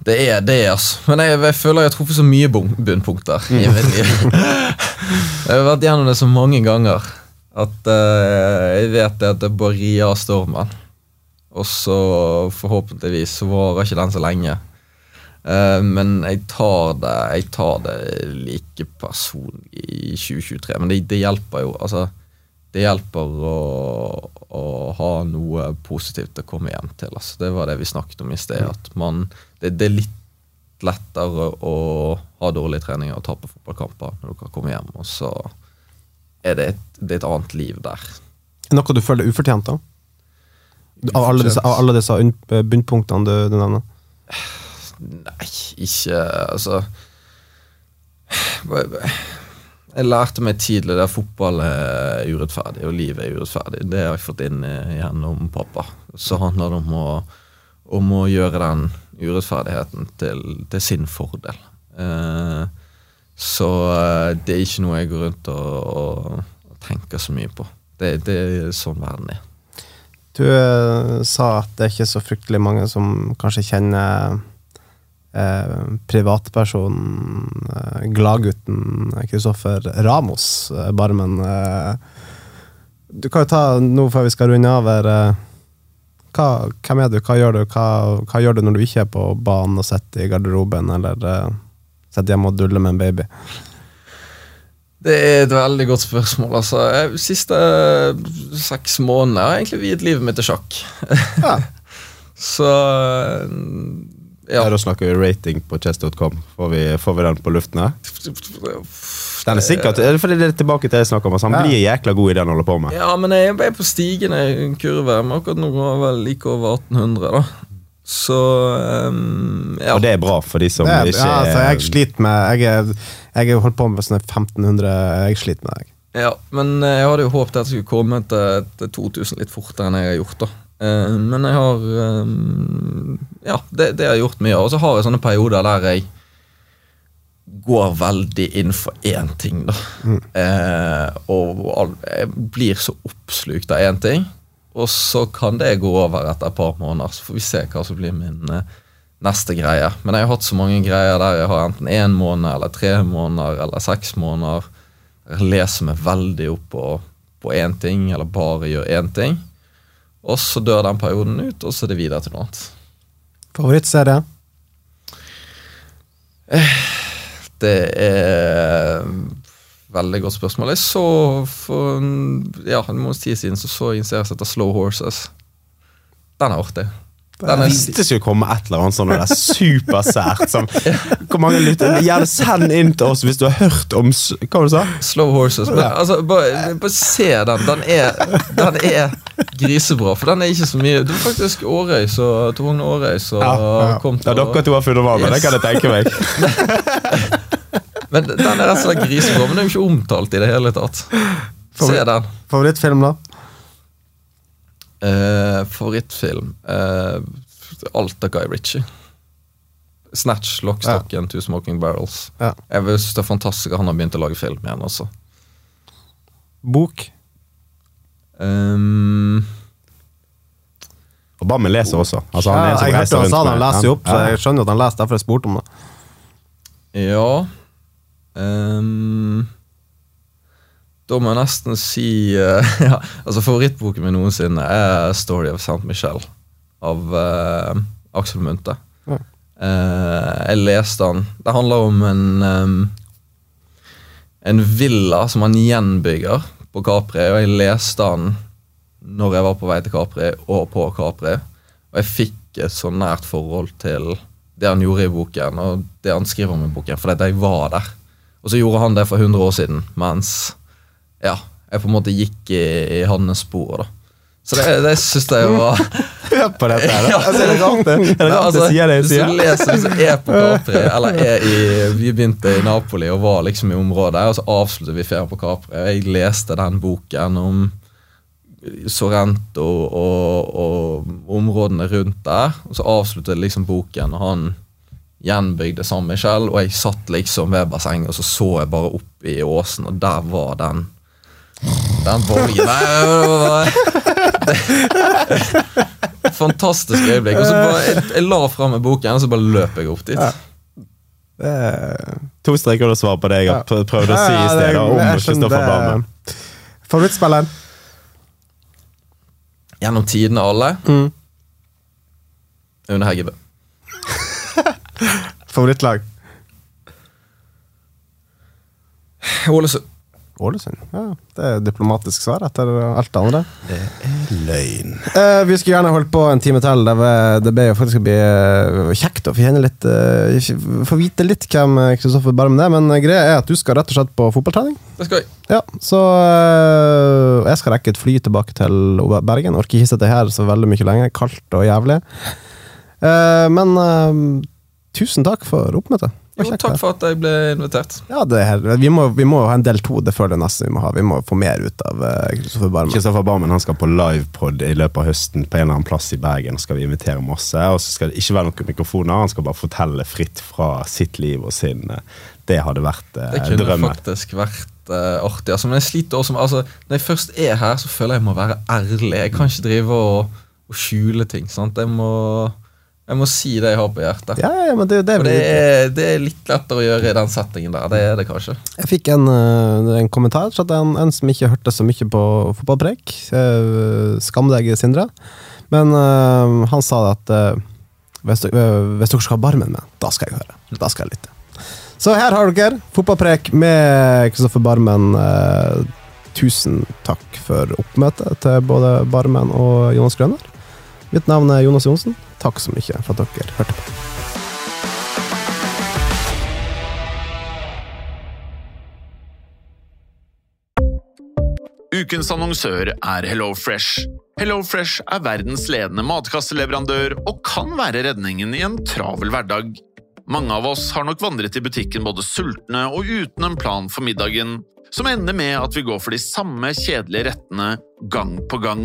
det er det, altså. Men jeg, jeg føler jeg har truffet så mye bunnpunkter i mitt liv. Jeg har vært gjennom det så mange ganger at uh, jeg vet at det bare rir av stormen. Og så forhåpentligvis så varer ikke den så lenge. Uh, men jeg tar det Jeg tar det like personlig i 2023. Men det, det hjelper jo. Altså, det hjelper å, å, ha noe positivt å komme hjem til. Altså. Det var det vi snakket om i sted. At man, det, det, er litt lettere å ha dårlig trening og tape fotballkamper når dere kommer hjem, og så er det et, det er et annet liv der. Noe du føler er ufortjent, da? Av alle disse, av alle disse bunnpunktene du, du nevner? Nei, ikke Altså Jeg lærte meg tidlig at fotball er urettferdig, og livet er urettferdig. Det har jeg fått inn gjennom pappa. Så handler det om å, om å gjøre den urettferdigheten til, til sin fordel. Eh, så eh, det er ikke noe jeg går rundt og, og, tenker så mye på. Det, det, er sånn verden er. Du uh, sa at det er ikke så fryktelig mange som kanskje kjenner eh, privatpersonen, eh, gladgutten Kristoffer Ramos, eh, Barmen. Eh, du kan jo ta, nå før vi skal runde av her eh, hva, Hvem er du, hva gjør du, hva, hva, gjør du når du ikke er på banen og sitter i garderoben, eller eh, sitter hjemme og duller med en baby? Det er et veldig godt spørsmål. altså. De siste eh, seks måneder har jeg egentlig viet livet mitt til sjakk. Ja. Så eh, ja. Da snakker vi rating på chess.com. Får, får, vi den på luften her? Den er sikkert, fordi det er tilbake til jeg snakker om, altså, Han ja. blir jækla god i det han holder på med. Ja, men jeg er på stigende kurve. Men akkurat nå er vel like over 1800. da så um, ja. Og det er bra for de som er, ikke ja, altså, Jeg sliter med Jeg, jeg holdt på med sånne 1500 Jeg sliter med det. Ja, men eh, jeg hadde jo håpet at jeg skulle komme til, til 2000 litt fortere enn jeg har gjort. da uh, Men jeg har um, Ja, det, det har jeg gjort mye av. Og så har jeg sånne perioder der jeg går veldig inn for én ting, da. Mm. Uh, og jeg blir så oppslukt av én ting. Og så kan det gå over etter et par måneder, så får vi se hva som blir min uh, neste greie. Men jeg har hatt så mange greier der jeg har enten én måned eller tre måneder eller seks måneder. Jeg leser meg veldig opp på, på én ting, eller bare gjør én ting. Og så dør den perioden ut, og så er det videre til noe annet. Favorittserie? Eh, det er Veldig godt spørsmål. Jeg så for ja, en måneds tid siden så, så jeg en serie som heter Slow Horses. Den er artig. Den visste skulle komme et eller annet sånn supersært. Som, hvor mange lytter Gjerne send inn til oss hvis du har hørt om Hva det du sa? Slow Horses. Men, altså, bare, bare, se den. Den er, den er, grisebra. For den er ikke så mye Det var faktisk Årøy så Tor Årøy som ja, ja. kom til Ja, dere to har funnet hverandre, yes. det kan jeg tenke meg. Men den er rett og slett grisebra, men den er jo ikke omtalt i det hele tatt. Se den. Favorittfilm, da? Uh, favorittfilm uh, Alt av Guy Ritchie. Snatch, Lockstocken, ja. Two Smoking Barrels. Ja. Jeg synes det er fantastisk at han har begynt å lage film igjen også. Bok? Um, og Bammen leser også. Altså, han ja, jeg hørte han sa han leser opp, så jeg skjønner at han leser, derfor jeg spurte om det. Ja um, Da må jeg nesten si uh, ja, altså Favorittboken min noensinne er 'Story of St. Michel' av uh, Aksel Munthe. Ja. Uh, jeg leste den. Det handler om en um, en villa som han gjenbygger på Capri, og jeg leste den når jeg var på vei til Capri og på Capri. Og jeg fikk et så nært forhold til det han gjorde i boken, og det han skriver om i boken, fordi jeg var der. Og så gjorde han det for 100 år siden, mens ja, jeg på en måte gikk i, i hans spor. da. Så det, det syns jeg var Hør på dette her, da! Altså, er det rart, det? Er det rart altså, jeg sier det jeg sier? Hvis du leser hvis du er på Capri, eller er i Vi begynte i Napoli og var liksom i området, og så avsluttet vi ferien på Capri. Og jeg leste den boken om Sorrento og, og, områdene rundt der, og så avsluttet liksom boken, og han gjenbygde San Michel, og jeg satt liksom ved bassenget, og så så jeg bare opp i åsen, og der var den Den borgen Fantastisk øyeblikk. Og så bare, jeg, jeg la fra meg boken, og så bare løp jeg opp dit. Ja. To streker og svar på det jeg har prøvd å si i sted om Kristoffer Barmen. Favorittspilleren? Gjennom tidene alle. Mm. Aune Heggebø. Favorittlag? Ålesund. Ålesund. Ja, det er diplomatisk svar etter alt det andre. Det er løgn. Eh, vi skulle gjerne holdt på en time til. Det, ble jo faktisk bli eh, kjekt å få kjenne litt eh, Få vite litt hvem Kristoffer Barmen er, men greia er at du skal rett og slett på fotballtrening. Det skal jeg. Ja, så eh, jeg skal rekke et fly tilbake til Bergen. Orker ikke sitte her så veldig mye lenger. Kaldt og jævlig. Eh, men eh, tusen takk for oppmøtet. Jo, takk for at jeg ble invitert. Ja, det her, vi, må, vi må ha en del to. Det føler jeg nesten vi må ha. Vi må få mer ut av eh, Kristoffer Barmen. Kristoffer Barmen han skal på livepod i løpet av høsten på en eller annen plass i Bergen. skal vi invitere masse, og så skal det ikke være noen mikrofoner. Han skal bare fortelle fritt fra sitt liv og sin eh, Det hadde vært eh, Det kunne drømmen. faktisk vært artig. Altså, men jeg sliter også med altså, Når jeg først er her, så føler jeg jeg må være ærlig. Jeg kan ikke drive og, og skjule ting. Sant? Jeg, må, jeg må si det jeg har på hjertet. Ja, ja, men det, det, det er, det er litt lettere å gjøre i den settingen der. Det er det kanskje. Jeg fikk en, eh, en kommentar fra en, en som ikke hørte så mye på fotballpreik. Eh, Skam deg, Sindre. Men uh, han sa at uh, hvis, hvis dere skal ha Barmen med, da skal jeg høre. Da skal jeg lytte. Så her har dere fotballpreik med Kristoffer Barmen. Uh, tusen takk for oppmøtet til både Barmen og Jonas Grønner. Mitt navn er Jonas Johnsen. Takk så mye for at dere hørte på. Ukens annonsør er HelloFresh. HelloFresh er verdens ledende matkasseleverandør og kan være redningen i en travel hverdag. Mange av oss har nok vandret i butikken både sultne og uten en plan for middagen, som ender med at vi går for de samme kjedelige rettene gang på gang.